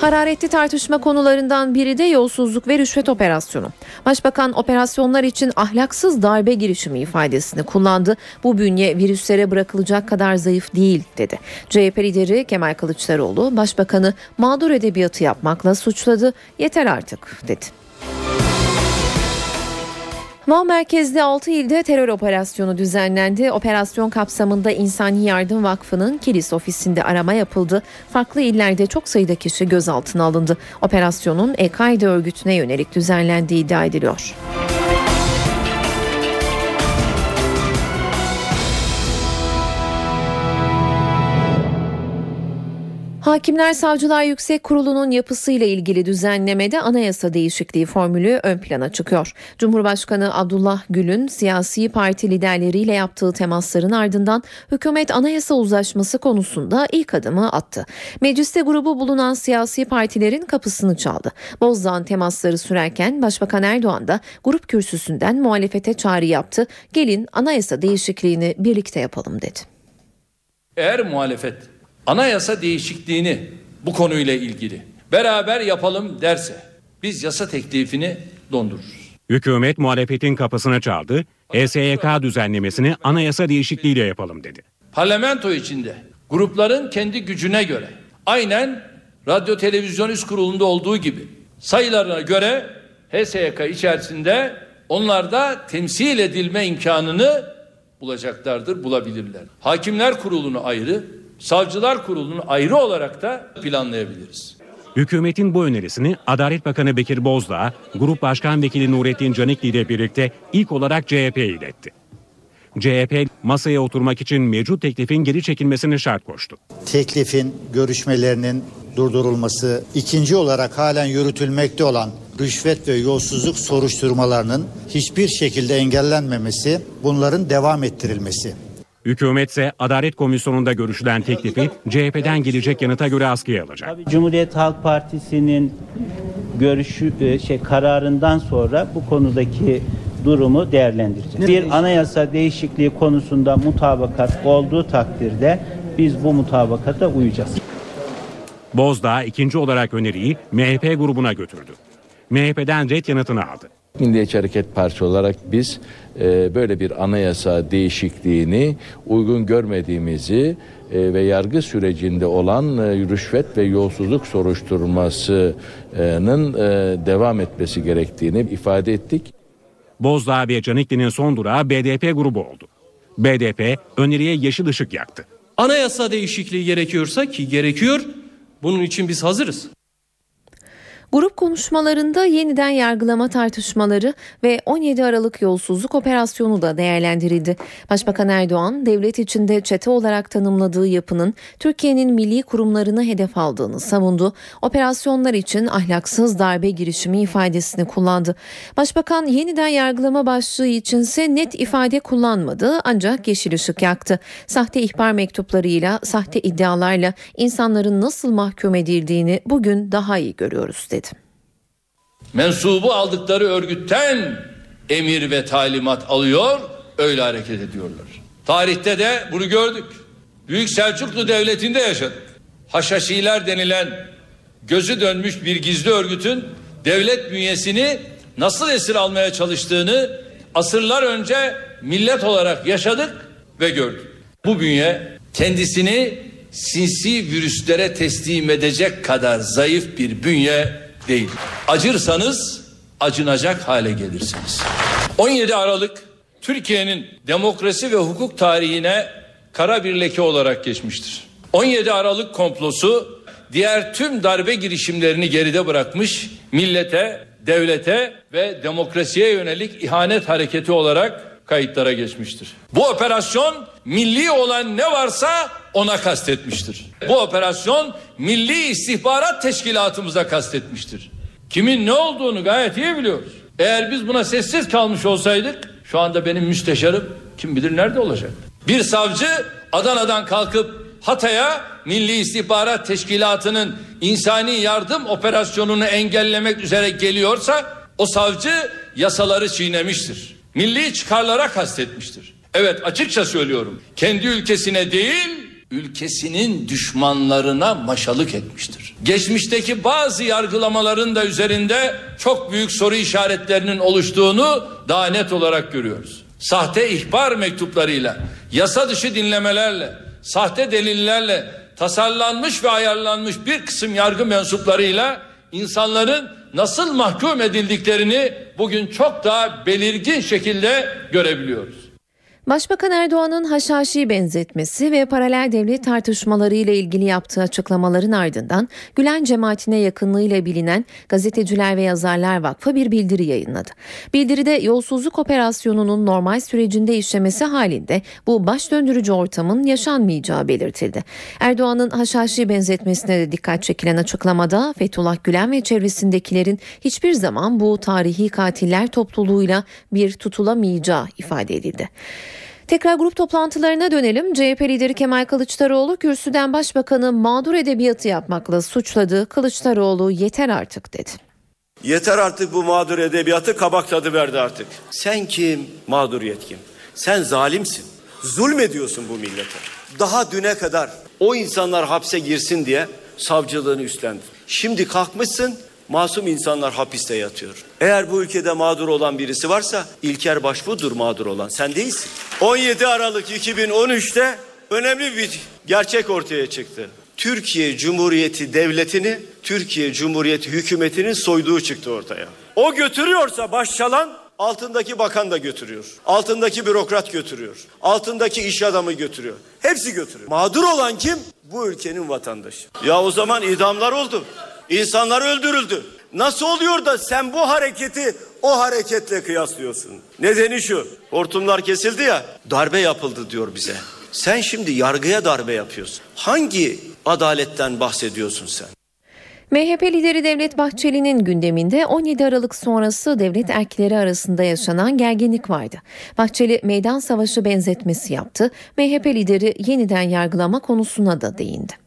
Hararetli tartışma konularından biri de yolsuzluk ve rüşvet operasyonu. Başbakan operasyonlar için ahlaksız darbe girişimi ifadesini kullandı. Bu bünye virüslere bırakılacak kadar zayıf değil dedi. CHP lideri Kemal Kılıçdaroğlu başbakanı mağdur edebiyatı yapmakla suçladı. Yeter artık dedi. Van merkezli 6 ilde terör operasyonu düzenlendi. Operasyon kapsamında İnsani Yardım Vakfı'nın Kilis ofisinde arama yapıldı. Farklı illerde çok sayıda kişi gözaltına alındı. Operasyonun El-Kaide örgütüne yönelik düzenlendiği iddia ediliyor. Hakimler Savcılar Yüksek Kurulu'nun yapısıyla ilgili düzenlemede anayasa değişikliği formülü ön plana çıkıyor. Cumhurbaşkanı Abdullah Gül'ün siyasi parti liderleriyle yaptığı temasların ardından hükümet anayasa uzlaşması konusunda ilk adımı attı. Mecliste grubu bulunan siyasi partilerin kapısını çaldı. Bozdağ'ın temasları sürerken Başbakan Erdoğan da grup kürsüsünden muhalefete çağrı yaptı. Gelin anayasa değişikliğini birlikte yapalım dedi. Eğer muhalefet anayasa değişikliğini bu konuyla ilgili beraber yapalım derse biz yasa teklifini dondururuz. Hükümet muhalefetin kapısına çaldı. HSYK düzenlemesini anayasa değişikliğiyle yapalım dedi. Parlamento içinde grupların kendi gücüne göre aynen Radyo Televizyon Üst Kurulu'nda olduğu gibi sayılarına göre HSYK içerisinde onlar da temsil edilme imkanını bulacaklardır, bulabilirler. Hakimler Kurulu'nu ayrı, Savcılar Kurulu'nu ayrı olarak da planlayabiliriz. Hükümetin bu önerisini Adalet Bakanı Bekir Bozdağ, Grup Başkan Vekili Nurettin Canikli ile birlikte ilk olarak CHP'ye iletti. CHP masaya oturmak için mevcut teklifin geri çekilmesini şart koştu. Teklifin görüşmelerinin durdurulması, ikinci olarak halen yürütülmekte olan rüşvet ve yolsuzluk soruşturmalarının hiçbir şekilde engellenmemesi, bunların devam ettirilmesi. Hükümet ise Adalet Komisyonu'nda görüşülen teklifi CHP'den gelecek yanıta göre askıya alacak. Tabii Cumhuriyet Halk Partisi'nin görüşü e, şey kararından sonra bu konudaki durumu değerlendireceğiz. Bir anayasa değişikliği konusunda mutabakat olduğu takdirde biz bu mutabakata uyacağız. Bozdağ ikinci olarak öneriyi MHP grubuna götürdü. MHP'den red yanıtını aldı. Milliyetçi Hareket Partisi olarak biz e, böyle bir anayasa değişikliğini uygun görmediğimizi e, ve yargı sürecinde olan e, rüşvet ve yolsuzluk soruşturmasının e, devam etmesi gerektiğini ifade ettik. Bozdağ ve Canikli'nin son durağı BDP grubu oldu. BDP öneriye yeşil ışık yaktı. Anayasa değişikliği gerekiyorsa ki gerekiyor bunun için biz hazırız. Grup konuşmalarında yeniden yargılama tartışmaları ve 17 Aralık yolsuzluk operasyonu da değerlendirildi. Başbakan Erdoğan, devlet içinde çete olarak tanımladığı yapının Türkiye'nin milli kurumlarını hedef aldığını savundu. Operasyonlar için ahlaksız darbe girişimi ifadesini kullandı. Başbakan yeniden yargılama başlığı içinse net ifade kullanmadı ancak yeşil ışık yaktı. Sahte ihbar mektuplarıyla, sahte iddialarla insanların nasıl mahkum edildiğini bugün daha iyi görüyoruz dedi. Mensubu aldıkları örgütten emir ve talimat alıyor, öyle hareket ediyorlar. Tarihte de bunu gördük. Büyük Selçuklu Devleti'nde yaşadık. Haşhaşiler denilen gözü dönmüş bir gizli örgütün devlet bünyesini nasıl esir almaya çalıştığını asırlar önce millet olarak yaşadık ve gördük. Bu bünye kendisini sinsi virüslere teslim edecek kadar zayıf bir bünye değil. Acırsanız acınacak hale gelirsiniz. 17 Aralık Türkiye'nin demokrasi ve hukuk tarihine kara bir leke olarak geçmiştir. 17 Aralık komplosu diğer tüm darbe girişimlerini geride bırakmış, millete, devlete ve demokrasiye yönelik ihanet hareketi olarak kayıtlara geçmiştir. Bu operasyon milli olan ne varsa ona kastetmiştir. Bu operasyon Milli İstihbarat Teşkilatımıza kastetmiştir. Kimin ne olduğunu gayet iyi biliyoruz. Eğer biz buna sessiz kalmış olsaydık şu anda benim müsteşarım kim bilir nerede olacak. Bir savcı Adana'dan kalkıp Hatay'a Milli İstihbarat Teşkilatı'nın insani yardım operasyonunu engellemek üzere geliyorsa o savcı yasaları çiğnemiştir. Milli çıkarlara kastetmiştir. Evet açıkça söylüyorum. Kendi ülkesine değil ülkesinin düşmanlarına maşalık etmiştir. Geçmişteki bazı yargılamaların da üzerinde çok büyük soru işaretlerinin oluştuğunu daha net olarak görüyoruz. Sahte ihbar mektuplarıyla, yasa dışı dinlemelerle, sahte delillerle tasarlanmış ve ayarlanmış bir kısım yargı mensuplarıyla insanların nasıl mahkum edildiklerini bugün çok daha belirgin şekilde görebiliyoruz. Başbakan Erdoğan'ın Haşhaşi benzetmesi ve paralel devlet tartışmaları ile ilgili yaptığı açıklamaların ardından Gülen cemaatine yakınlığıyla bilinen Gazeteciler ve Yazarlar Vakfı bir bildiri yayınladı. Bildiride yolsuzluk operasyonunun normal sürecinde işlemesi halinde bu baş döndürücü ortamın yaşanmayacağı belirtildi. Erdoğan'ın Haşhaşi benzetmesine de dikkat çekilen açıklamada Fethullah Gülen ve çevresindekilerin hiçbir zaman bu tarihi katiller topluluğuyla bir tutulamayacağı ifade edildi. Tekrar grup toplantılarına dönelim. CHP lideri Kemal Kılıçdaroğlu kürsüden başbakanı mağdur edebiyatı yapmakla suçladı. Kılıçdaroğlu yeter artık dedi. Yeter artık bu mağdur edebiyatı kabak tadı verdi artık. Sen kim? Mağduriyet kim? Sen zalimsin. Zulmediyorsun bu millete. Daha düne kadar o insanlar hapse girsin diye savcılığını üstlendin. Şimdi kalkmışsın masum insanlar hapiste yatıyor. Eğer bu ülkede mağdur olan birisi varsa İlker Başbuğ'dur mağdur olan. Sen değilsin. 17 Aralık 2013'te önemli bir gerçek ortaya çıktı. Türkiye Cumhuriyeti Devleti'ni Türkiye Cumhuriyeti hükümetinin soyduğu çıktı ortaya. O götürüyorsa başçalan altındaki bakan da götürüyor. Altındaki bürokrat götürüyor. Altındaki iş adamı götürüyor. Hepsi götürüyor. Mağdur olan kim? Bu ülkenin vatandaşı. Ya o zaman idamlar oldu. İnsanlar öldürüldü. Nasıl oluyor da sen bu hareketi o hareketle kıyaslıyorsun? Nedeni şu. Hortumlar kesildi ya. Darbe yapıldı diyor bize. Sen şimdi yargıya darbe yapıyorsun. Hangi adaletten bahsediyorsun sen? MHP lideri Devlet Bahçeli'nin gündeminde 17 Aralık sonrası devlet erkleri arasında yaşanan gerginlik vardı. Bahçeli meydan savaşı benzetmesi yaptı. MHP lideri yeniden yargılama konusuna da değindi.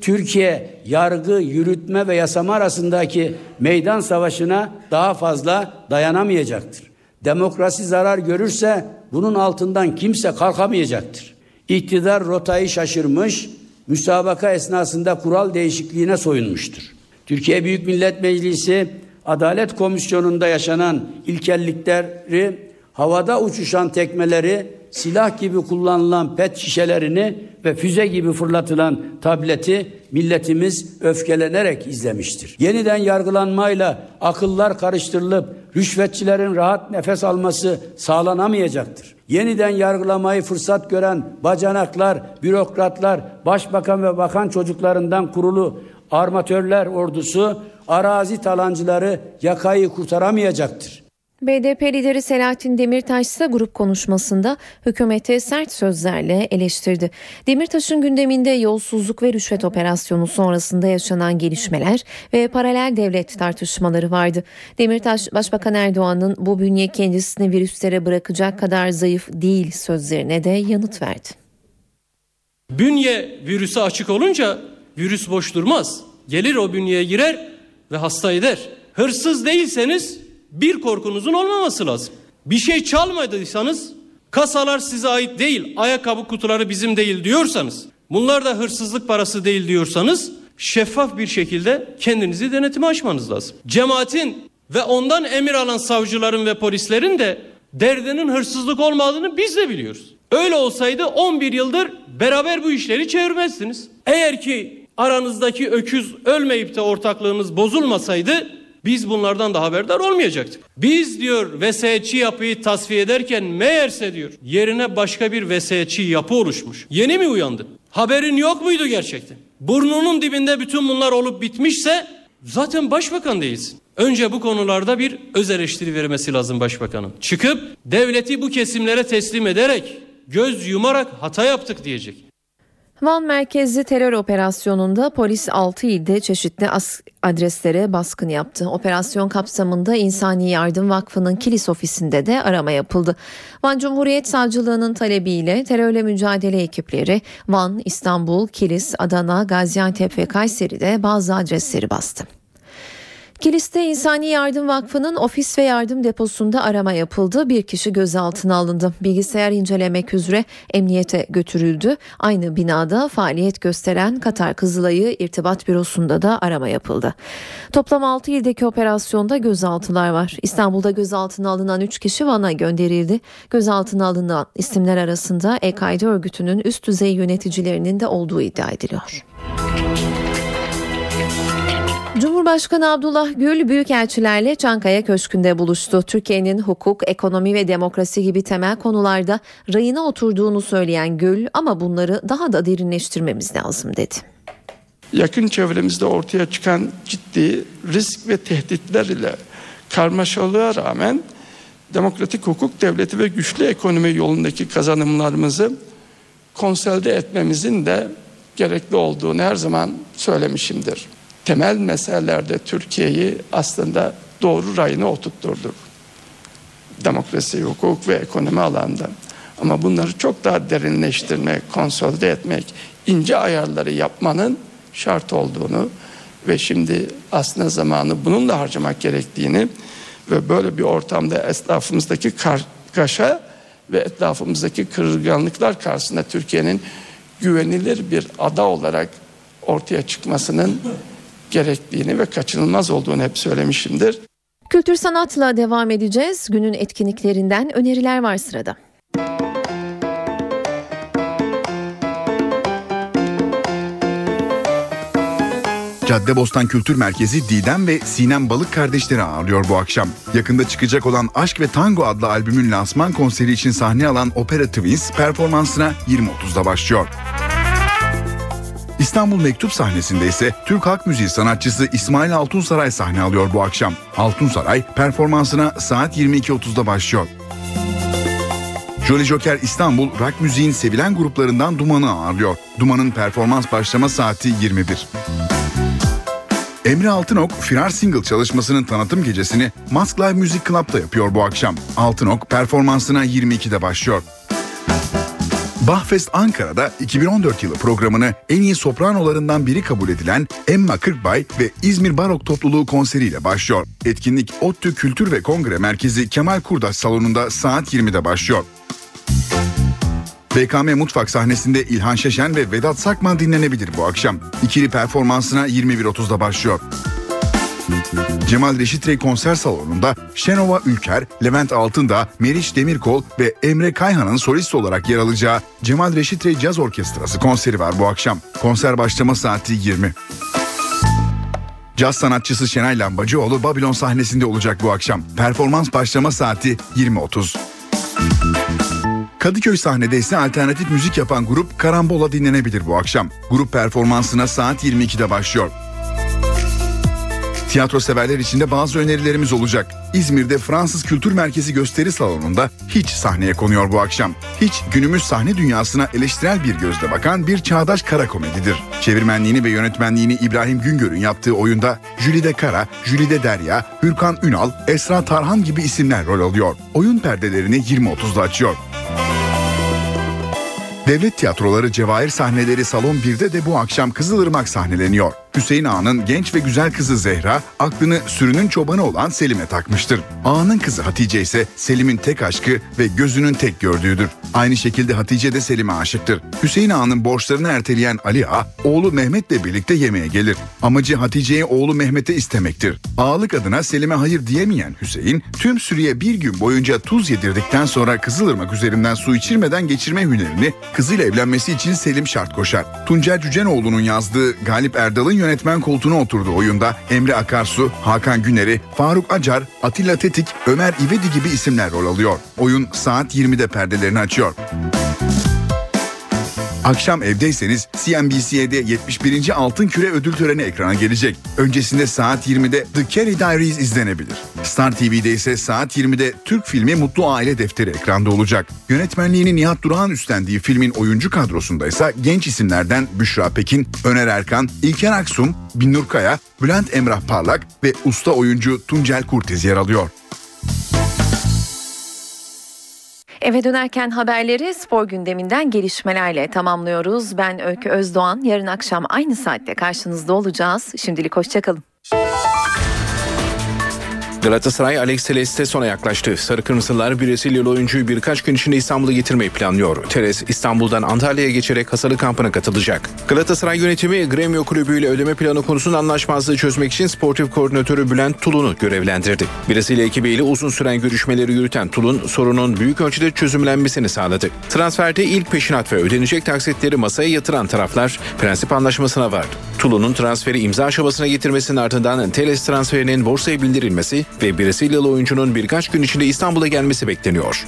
Türkiye yargı, yürütme ve yasama arasındaki meydan savaşına daha fazla dayanamayacaktır. Demokrasi zarar görürse bunun altından kimse kalkamayacaktır. İktidar rotayı şaşırmış, müsabaka esnasında kural değişikliğine soyunmuştur. Türkiye Büyük Millet Meclisi Adalet Komisyonu'nda yaşanan ilkellikleri, havada uçuşan tekmeleri, silah gibi kullanılan pet şişelerini ve füze gibi fırlatılan tableti milletimiz öfkelenerek izlemiştir. Yeniden yargılanmayla akıllar karıştırılıp rüşvetçilerin rahat nefes alması sağlanamayacaktır. Yeniden yargılamayı fırsat gören bacanaklar, bürokratlar, başbakan ve bakan çocuklarından kurulu armatörler ordusu arazi talancıları yakayı kurtaramayacaktır. BDP lideri Selahattin Demirtaş ise grup konuşmasında hükümete sert sözlerle eleştirdi. Demirtaş'ın gündeminde yolsuzluk ve rüşvet operasyonu sonrasında yaşanan gelişmeler ve paralel devlet tartışmaları vardı. Demirtaş, Başbakan Erdoğan'ın bu bünye kendisini virüslere bırakacak kadar zayıf değil sözlerine de yanıt verdi. Bünye virüse açık olunca virüs boş durmaz. Gelir o bünyeye girer ve hasta eder. Hırsız değilseniz bir korkunuzun olmaması lazım. Bir şey çalmadıysanız kasalar size ait değil, ayakkabı kutuları bizim değil diyorsanız, bunlar da hırsızlık parası değil diyorsanız şeffaf bir şekilde kendinizi denetime açmanız lazım. Cemaatin ve ondan emir alan savcıların ve polislerin de derdinin hırsızlık olmadığını biz de biliyoruz. Öyle olsaydı 11 yıldır beraber bu işleri çevirmezdiniz. Eğer ki aranızdaki öküz ölmeyip de ortaklığınız bozulmasaydı biz bunlardan da haberdar olmayacaktık. Biz diyor vesayetçi yapıyı tasfiye ederken meğerse diyor yerine başka bir vesayetçi yapı oluşmuş. Yeni mi uyandın? Haberin yok muydu gerçekten? burnunun dibinde bütün bunlar olup bitmişse zaten başbakan değilsin. Önce bu konularda bir öz eleştiri vermesi lazım başbakanın. Çıkıp devleti bu kesimlere teslim ederek göz yumarak hata yaptık diyecek. Van merkezli terör operasyonunda polis 6 ilde çeşitli adreslere baskın yaptı. Operasyon kapsamında İnsani Yardım Vakfı'nın kilis ofisinde de arama yapıldı. Van Cumhuriyet Savcılığı'nın talebiyle terörle mücadele ekipleri Van, İstanbul, Kilis, Adana, Gaziantep ve Kayseri'de bazı adresleri bastı. Kilis'te İnsani Yardım Vakfı'nın ofis ve yardım deposunda arama yapıldı. Bir kişi gözaltına alındı. Bilgisayar incelemek üzere emniyete götürüldü. Aynı binada faaliyet gösteren Katar Kızılay'ı irtibat bürosunda da arama yapıldı. Toplam 6 ildeki operasyonda gözaltılar var. İstanbul'da gözaltına alınan 3 kişi Van'a gönderildi. Gözaltına alınan isimler arasında El-Kaide örgütünün üst düzey yöneticilerinin de olduğu iddia ediliyor. Cumhurbaşkanı Abdullah Gül büyükelçilerle Çankaya Köşkü'nde buluştu. Türkiye'nin hukuk, ekonomi ve demokrasi gibi temel konularda rayına oturduğunu söyleyen Gül ama bunları daha da derinleştirmemiz lazım dedi. Yakın çevremizde ortaya çıkan ciddi risk ve tehditler ile karmaşalığa rağmen demokratik hukuk devleti ve güçlü ekonomi yolundaki kazanımlarımızı konsolide etmemizin de gerekli olduğunu her zaman söylemişimdir temel meselelerde Türkiye'yi aslında doğru rayına oturtturduk. Demokrasi, hukuk ve ekonomi alanda. Ama bunları çok daha derinleştirmek, konsolide etmek, ince ayarları yapmanın şart olduğunu ve şimdi aslında zamanı bununla harcamak gerektiğini ve böyle bir ortamda etrafımızdaki kargaşa ve etrafımızdaki kırılganlıklar karşısında Türkiye'nin güvenilir bir ada olarak ortaya çıkmasının gerektiğini ve kaçınılmaz olduğunu hep söylemişimdir. Kültür sanatla devam edeceğiz. Günün etkinliklerinden öneriler var sırada. Caddebostan Kültür Merkezi Didem ve Sinem Balık kardeşleri ağırlıyor bu akşam. Yakında çıkacak olan Aşk ve Tango adlı albümün lansman konseri için sahne alan Opera Twins performansına 20.30'da başlıyor. İstanbul Mektup sahnesinde ise Türk Halk Müziği sanatçısı İsmail Altunsaray sahne alıyor bu akşam. Altunsaray performansına saat 22.30'da başlıyor. Jolly Joker İstanbul rock müziğin sevilen gruplarından Duman'ı ağırlıyor. Duman'ın performans başlama saati 21. Emre Altınok, Firar Single çalışmasının tanıtım gecesini Mask Live Music Club'da yapıyor bu akşam. Altınok performansına 22'de başlıyor. Bahfest Ankara'da 2014 yılı programını en iyi sopranolarından biri kabul edilen Emma Kırkbay ve İzmir Barok Topluluğu konseriyle başlıyor. Etkinlik ODTÜ Kültür ve Kongre Merkezi Kemal Kurdaş Salonu'nda saat 20'de başlıyor. BKM Mutfak sahnesinde İlhan Şeşen ve Vedat Sakman dinlenebilir bu akşam. İkili performansına 21.30'da başlıyor. Cemal Reşit Rey konser salonunda Şenova Ülker, Levent Altındağ, Meriç Demirkol ve Emre Kayhan'ın solist olarak yer alacağı Cemal Reşit Rey Caz Orkestrası konseri var bu akşam. Konser başlama saati 20. Caz sanatçısı Şenay Lambacıoğlu Babylon sahnesinde olacak bu akşam. Performans başlama saati 20.30. Kadıköy sahnede ise alternatif müzik yapan grup Karambola dinlenebilir bu akşam. Grup performansına saat 22'de başlıyor. Tiyatro severler için de bazı önerilerimiz olacak. İzmir'de Fransız Kültür Merkezi gösteri salonunda Hiç sahneye konuyor bu akşam. Hiç günümüz sahne dünyasına eleştirel bir gözle bakan bir çağdaş kara komedidir. Çevirmenliğini ve yönetmenliğini İbrahim Güngör'ün yaptığı oyunda Jülide Kara, Jülide Derya, Hürkan Ünal, Esra Tarhan gibi isimler rol alıyor. Oyun perdelerini 20.30'da açıyor. Devlet tiyatroları Cevahir sahneleri Salon 1'de de bu akşam Kızılırmak sahneleniyor. Hüseyin Ağa'nın genç ve güzel kızı Zehra aklını sürünün çobanı olan Selim'e takmıştır. Ağa'nın kızı Hatice ise Selim'in tek aşkı ve gözünün tek gördüğüdür. Aynı şekilde Hatice de Selim'e aşıktır. Hüseyin Ağa'nın borçlarını erteleyen Ali Ağa oğlu Mehmet'le birlikte yemeğe gelir. Amacı Hatice'yi oğlu Mehmet'e istemektir. Ağalık adına Selim'e hayır diyemeyen Hüseyin tüm sürüye bir gün boyunca tuz yedirdikten sonra Kızılırmak üzerinden su içirmeden geçirme hünerini kızıyla evlenmesi için Selim şart koşar. Tuncer Cücenoğlu'nun yazdığı Galip Erdal'ın yönetmen koltuğuna oturduğu oyunda Emre Akarsu, Hakan Güneri, Faruk Acar, Atilla Tetik, Ömer İvedi gibi isimler rol alıyor. Oyun saat 20'de perdelerini açıyor. Akşam evdeyseniz CNBC'de 71. Altın Küre ödül töreni ekrana gelecek. Öncesinde saat 20'de The Kerry Diaries izlenebilir. Star TV'de ise saat 20'de Türk filmi Mutlu Aile Defteri ekranda olacak. Yönetmenliğini Nihat Durak'ın üstlendiği filmin oyuncu kadrosunda ise genç isimlerden Büşra Pekin, Öner Erkan, İlker Aksum, Binnur Kaya, Bülent Emrah Parlak ve usta oyuncu Tuncel Kurtiz yer alıyor. Eve dönerken haberleri spor gündeminden gelişmelerle tamamlıyoruz. Ben Öykü Özdoğan. Yarın akşam aynı saatte karşınızda olacağız. Şimdilik hoşçakalın. Galatasaray Alex Teles'te sona yaklaştı. Sarı Kırmızılar Brezilyalı oyuncuyu birkaç gün içinde İstanbul'a getirmeyi planlıyor. Teles İstanbul'dan Antalya'ya geçerek hasalı kampına katılacak. Galatasaray yönetimi Gremio Kulübü ile ödeme planı konusunda anlaşmazlığı çözmek için sportif koordinatörü Bülent Tulun'u görevlendirdi. Brezilya ekibiyle uzun süren görüşmeleri yürüten Tulun sorunun büyük ölçüde çözümlenmesini sağladı. Transferde ilk peşinat ve ödenecek taksitleri masaya yatıran taraflar prensip anlaşmasına vardı. Tulun'un transferi imza aşamasına getirmesinin ardından Teles transferinin borsaya bildirilmesi ve Brezilyalı oyuncunun birkaç gün içinde İstanbul'a gelmesi bekleniyor.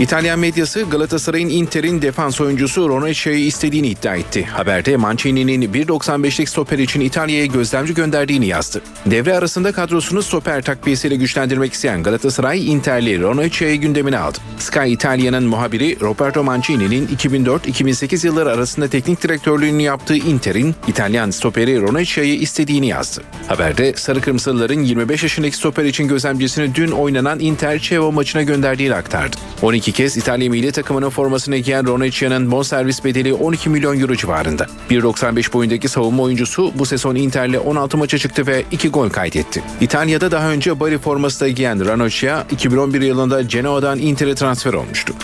İtalyan medyası Galatasaray'ın Inter'in defans oyuncusu Ronaldo'yu istediğini iddia etti. Haberde Mancini'nin 1.95'lik stoper için İtalya'ya gözlemci gönderdiğini yazdı. Devre arasında kadrosunu stoper takviyesiyle güçlendirmek isteyen Galatasaray Inter'li Ronaldo'yu gündemine aldı. Sky İtalya'nın muhabiri Roberto Mancini'nin 2004-2008 yılları arasında teknik direktörlüğünü yaptığı Inter'in İtalyan stoperi Ronaldo'yu istediğini yazdı. Haberde Sarı Kırmızılıların 25 yaşındaki stoper için gözlemcisini dün oynanan Inter Chievo maçına gönderdiğini aktardı. 12 kez İtalya milli takımının formasını giyen Ronaldo'nun bonservis bedeli 12 milyon euro civarında. 1.95 boyundaki savunma oyuncusu bu sezon Inter'le 16 maça çıktı ve 2 gol kaydetti. İtalya'da daha önce Bari forması da giyen Ranocchia 2011 yılında Genoa'dan Inter'e transfer olmuştu.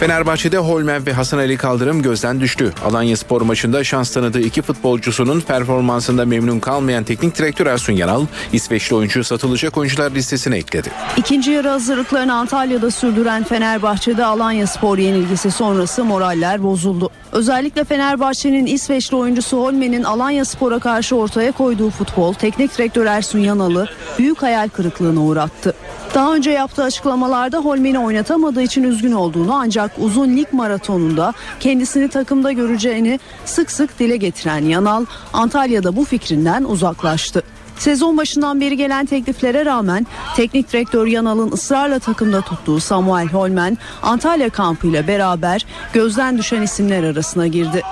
Fenerbahçe'de Holmen ve Hasan Ali Kaldırım gözden düştü. Alanya Spor maçında şans tanıdığı iki futbolcusunun performansında memnun kalmayan teknik direktör Ersun Yanal, İsveçli oyuncu satılacak oyuncular listesine ekledi. İkinci yarı hazırlıklarını Antalya'da sürdüren Fenerbahçe'de Alanya Spor yenilgisi sonrası moraller bozuldu. Özellikle Fenerbahçe'nin İsveçli oyuncusu Holmen'in Alanya Spor'a karşı ortaya koyduğu futbol teknik direktör Ersun Yanal'ı büyük hayal kırıklığına uğrattı. Daha önce yaptığı açıklamalarda Holmen'i oynatamadığı için üzgün olduğunu ancak uzun lig maratonunda kendisini takımda göreceğini sık sık dile getiren Yanal Antalya'da bu fikrinden uzaklaştı. Sezon başından beri gelen tekliflere rağmen teknik direktör Yanal'ın ısrarla takımda tuttuğu Samuel Holmen Antalya kampıyla beraber gözden düşen isimler arasına girdi.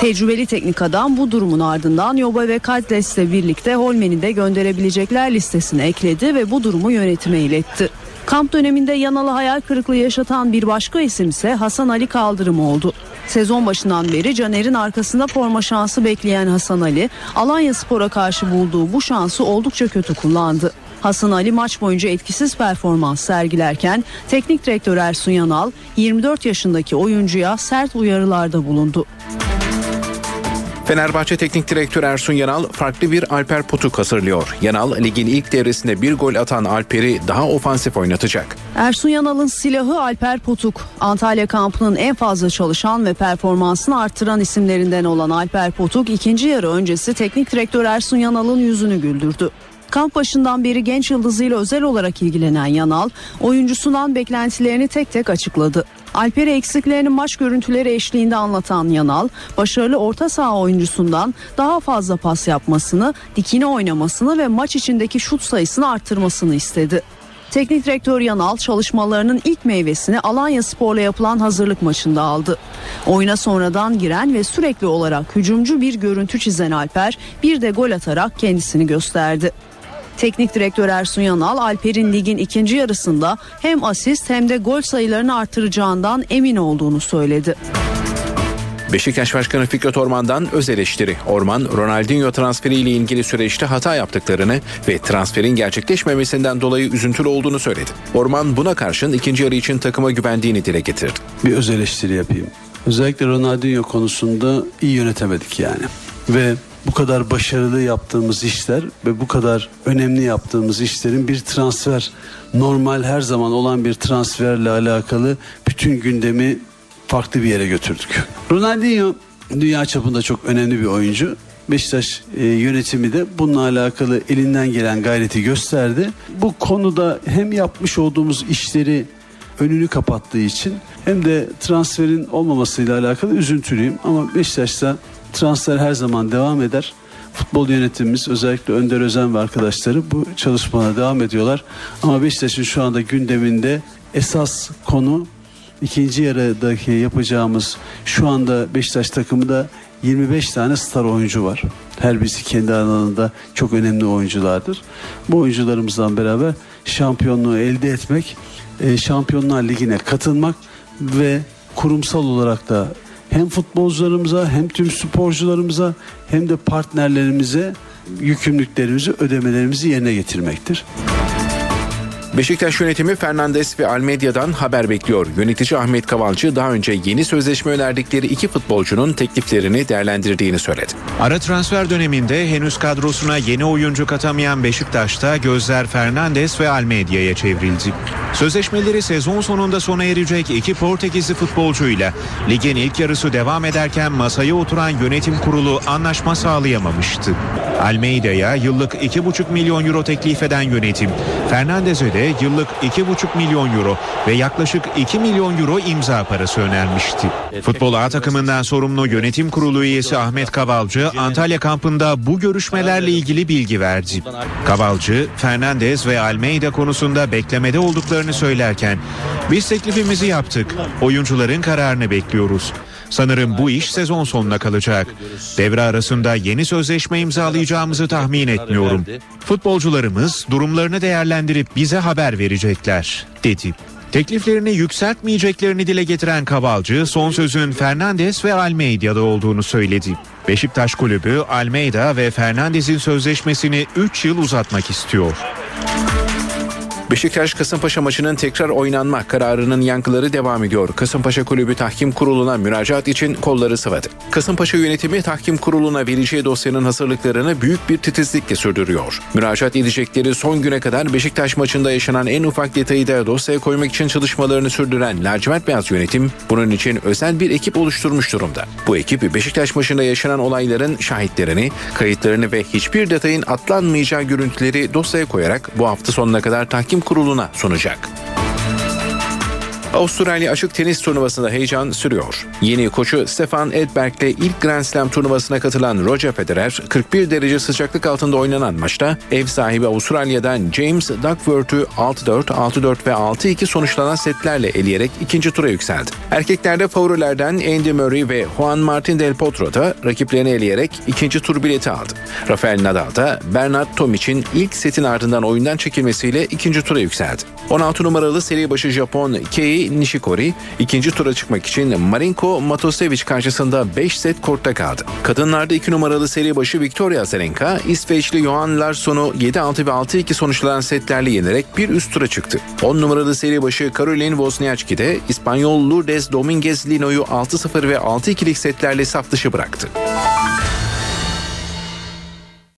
Tecrübeli teknik adam bu durumun ardından Yoba ve Kadles ile birlikte Holmen'i de gönderebilecekler listesine ekledi ve bu durumu yönetime iletti. Kamp döneminde Yanal'ı hayal kırıklığı yaşatan bir başka isim ise Hasan Ali Kaldırım oldu. Sezon başından beri Caner'in arkasında forma şansı bekleyen Hasan Ali, Alanya Spor'a karşı bulduğu bu şansı oldukça kötü kullandı. Hasan Ali maç boyunca etkisiz performans sergilerken teknik direktör Ersun Yanal 24 yaşındaki oyuncuya sert uyarılarda bulundu. Fenerbahçe Teknik Direktör Ersun Yanal farklı bir Alper Potuk hazırlıyor. Yanal ligin ilk devresinde bir gol atan Alper'i daha ofansif oynatacak. Ersun Yanal'ın silahı Alper Potuk. Antalya kampının en fazla çalışan ve performansını arttıran isimlerinden olan Alper Potuk ikinci yarı öncesi teknik direktör Ersun Yanal'ın yüzünü güldürdü. Kamp başından beri genç yıldızıyla özel olarak ilgilenen Yanal, oyuncusundan beklentilerini tek tek açıkladı. Alper'e eksiklerini maç görüntüleri eşliğinde anlatan Yanal, başarılı orta saha oyuncusundan daha fazla pas yapmasını, dikine oynamasını ve maç içindeki şut sayısını arttırmasını istedi. Teknik direktör Yanal çalışmalarının ilk meyvesini Alanya Spor'la yapılan hazırlık maçında aldı. Oyuna sonradan giren ve sürekli olarak hücumcu bir görüntü çizen Alper bir de gol atarak kendisini gösterdi. Teknik direktör Ersun Yanal Alper'in ligin ikinci yarısında hem asist hem de gol sayılarını artıracağından emin olduğunu söyledi. Beşiktaş Başkanı Fikret Orman'dan öz eleştiri. Orman, Ronaldinho transferiyle ilgili süreçte hata yaptıklarını ve transferin gerçekleşmemesinden dolayı üzüntülü olduğunu söyledi. Orman buna karşın ikinci yarı için takıma güvendiğini dile getirdi. Bir öz eleştiri yapayım. Özellikle Ronaldinho konusunda iyi yönetemedik yani. Ve bu kadar başarılı yaptığımız işler ve bu kadar önemli yaptığımız işlerin bir transfer normal her zaman olan bir transferle alakalı bütün gündemi farklı bir yere götürdük. Ronaldinho dünya çapında çok önemli bir oyuncu. Beşiktaş e, yönetimi de bununla alakalı elinden gelen gayreti gösterdi. Bu konuda hem yapmış olduğumuz işleri önünü kapattığı için hem de transferin olmamasıyla alakalı üzüntülüyüm. Ama Beşiktaş'ta transfer her zaman devam eder. Futbol yönetimimiz özellikle Önder Özen ve arkadaşları bu çalışmalara devam ediyorlar. Ama Beşiktaş'ın şu anda gündeminde esas konu ikinci yarıdaki yapacağımız şu anda Beşiktaş takımında 25 tane star oyuncu var. Her birisi kendi alanında çok önemli oyunculardır. Bu oyuncularımızdan beraber şampiyonluğu elde etmek, e, Şampiyonlar Ligi'ne katılmak ve kurumsal olarak da hem futbolcularımıza hem tüm sporcularımıza hem de partnerlerimize yükümlülüklerimizi, ödemelerimizi yerine getirmektir. Beşiktaş yönetimi Fernandes ve Almedia'dan haber bekliyor. Yönetici Ahmet Kavalcı daha önce yeni sözleşme önerdikleri iki futbolcunun tekliflerini değerlendirdiğini söyledi. Ara transfer döneminde henüz kadrosuna yeni oyuncu katamayan Beşiktaş'ta gözler Fernandes ve Almedia'ya çevrildi. Sözleşmeleri sezon sonunda sona erecek iki Portekizli futbolcuyla ligin ilk yarısı devam ederken masaya oturan yönetim kurulu anlaşma sağlayamamıştı. Almeida'ya yıllık 2,5 milyon euro teklif eden yönetim, Fernandes'e de yıllık 2,5 milyon euro ve yaklaşık 2 milyon euro imza parası önermişti. Futbol A takımından sorumlu yönetim kurulu üyesi Ahmet Kavalcı Antalya kampında bu görüşmelerle ilgili bilgi verdi. Kavalcı, Fernandez ve Almeida konusunda beklemede olduklarını söylerken biz teklifimizi yaptık. Oyuncuların kararını bekliyoruz. Sanırım bu iş sezon sonuna kalacak. Devre arasında yeni sözleşme imzalayacağımızı tahmin etmiyorum. Futbolcularımız durumlarını değerlendirip bize haber verecekler, dedi. Tekliflerini yükseltmeyeceklerini dile getiren Kavalcı son sözün Fernandes ve Almeida'da olduğunu söyledi. Beşiktaş kulübü Almeida ve Fernandes'in sözleşmesini 3 yıl uzatmak istiyor. Beşiktaş Kasımpaşa maçının tekrar oynanma kararının yankıları devam ediyor. Kasımpaşa Kulübü Tahkim Kurulu'na müracaat için kolları sıvadı. Kasımpaşa yönetimi Tahkim Kurulu'na vereceği dosyanın hazırlıklarını büyük bir titizlikle sürdürüyor. Müracaat edecekleri son güne kadar Beşiktaş maçında yaşanan en ufak detayı da dosyaya koymak için çalışmalarını sürdüren lacivert beyaz yönetim bunun için özel bir ekip oluşturmuş durumda. Bu ekip Beşiktaş maçında yaşanan olayların şahitlerini, kayıtlarını ve hiçbir detayın atlanmayacağı görüntüleri dosyaya koyarak bu hafta sonuna kadar tahkim kuruluna sunacak. Avustralya açık tenis turnuvasında heyecan sürüyor. Yeni koçu Stefan Edberg'le ilk Grand Slam turnuvasına katılan Roger Federer, 41 derece sıcaklık altında oynanan maçta ev sahibi Avustralya'dan James Duckworth'u 6-4, 6-4 ve 6-2 sonuçlanan setlerle eleyerek ikinci tura yükseldi. Erkeklerde favorilerden Andy Murray ve Juan Martin Del Potro da rakiplerini eleyerek ikinci tur bileti aldı. Rafael Nadal da Bernard Tomic'in ilk setin ardından oyundan çekilmesiyle ikinci tura yükseldi. 16 numaralı seri başı Japon Kei Nishikori ikinci tura çıkmak için Marinko Matosevic karşısında 5 set kortta kaldı. Kadınlarda 2 numaralı seri başı Victoria Azarenka İsveçli Johan Larsson'u 7-6 ve 6-2 sonuçlanan setlerle yenerek bir üst tura çıktı. 10 numaralı seri başı Caroline Wozniacki de İspanyol Lourdes Dominguez Lino'yu 6-0 ve 6-2'lik setlerle saf dışı bıraktı.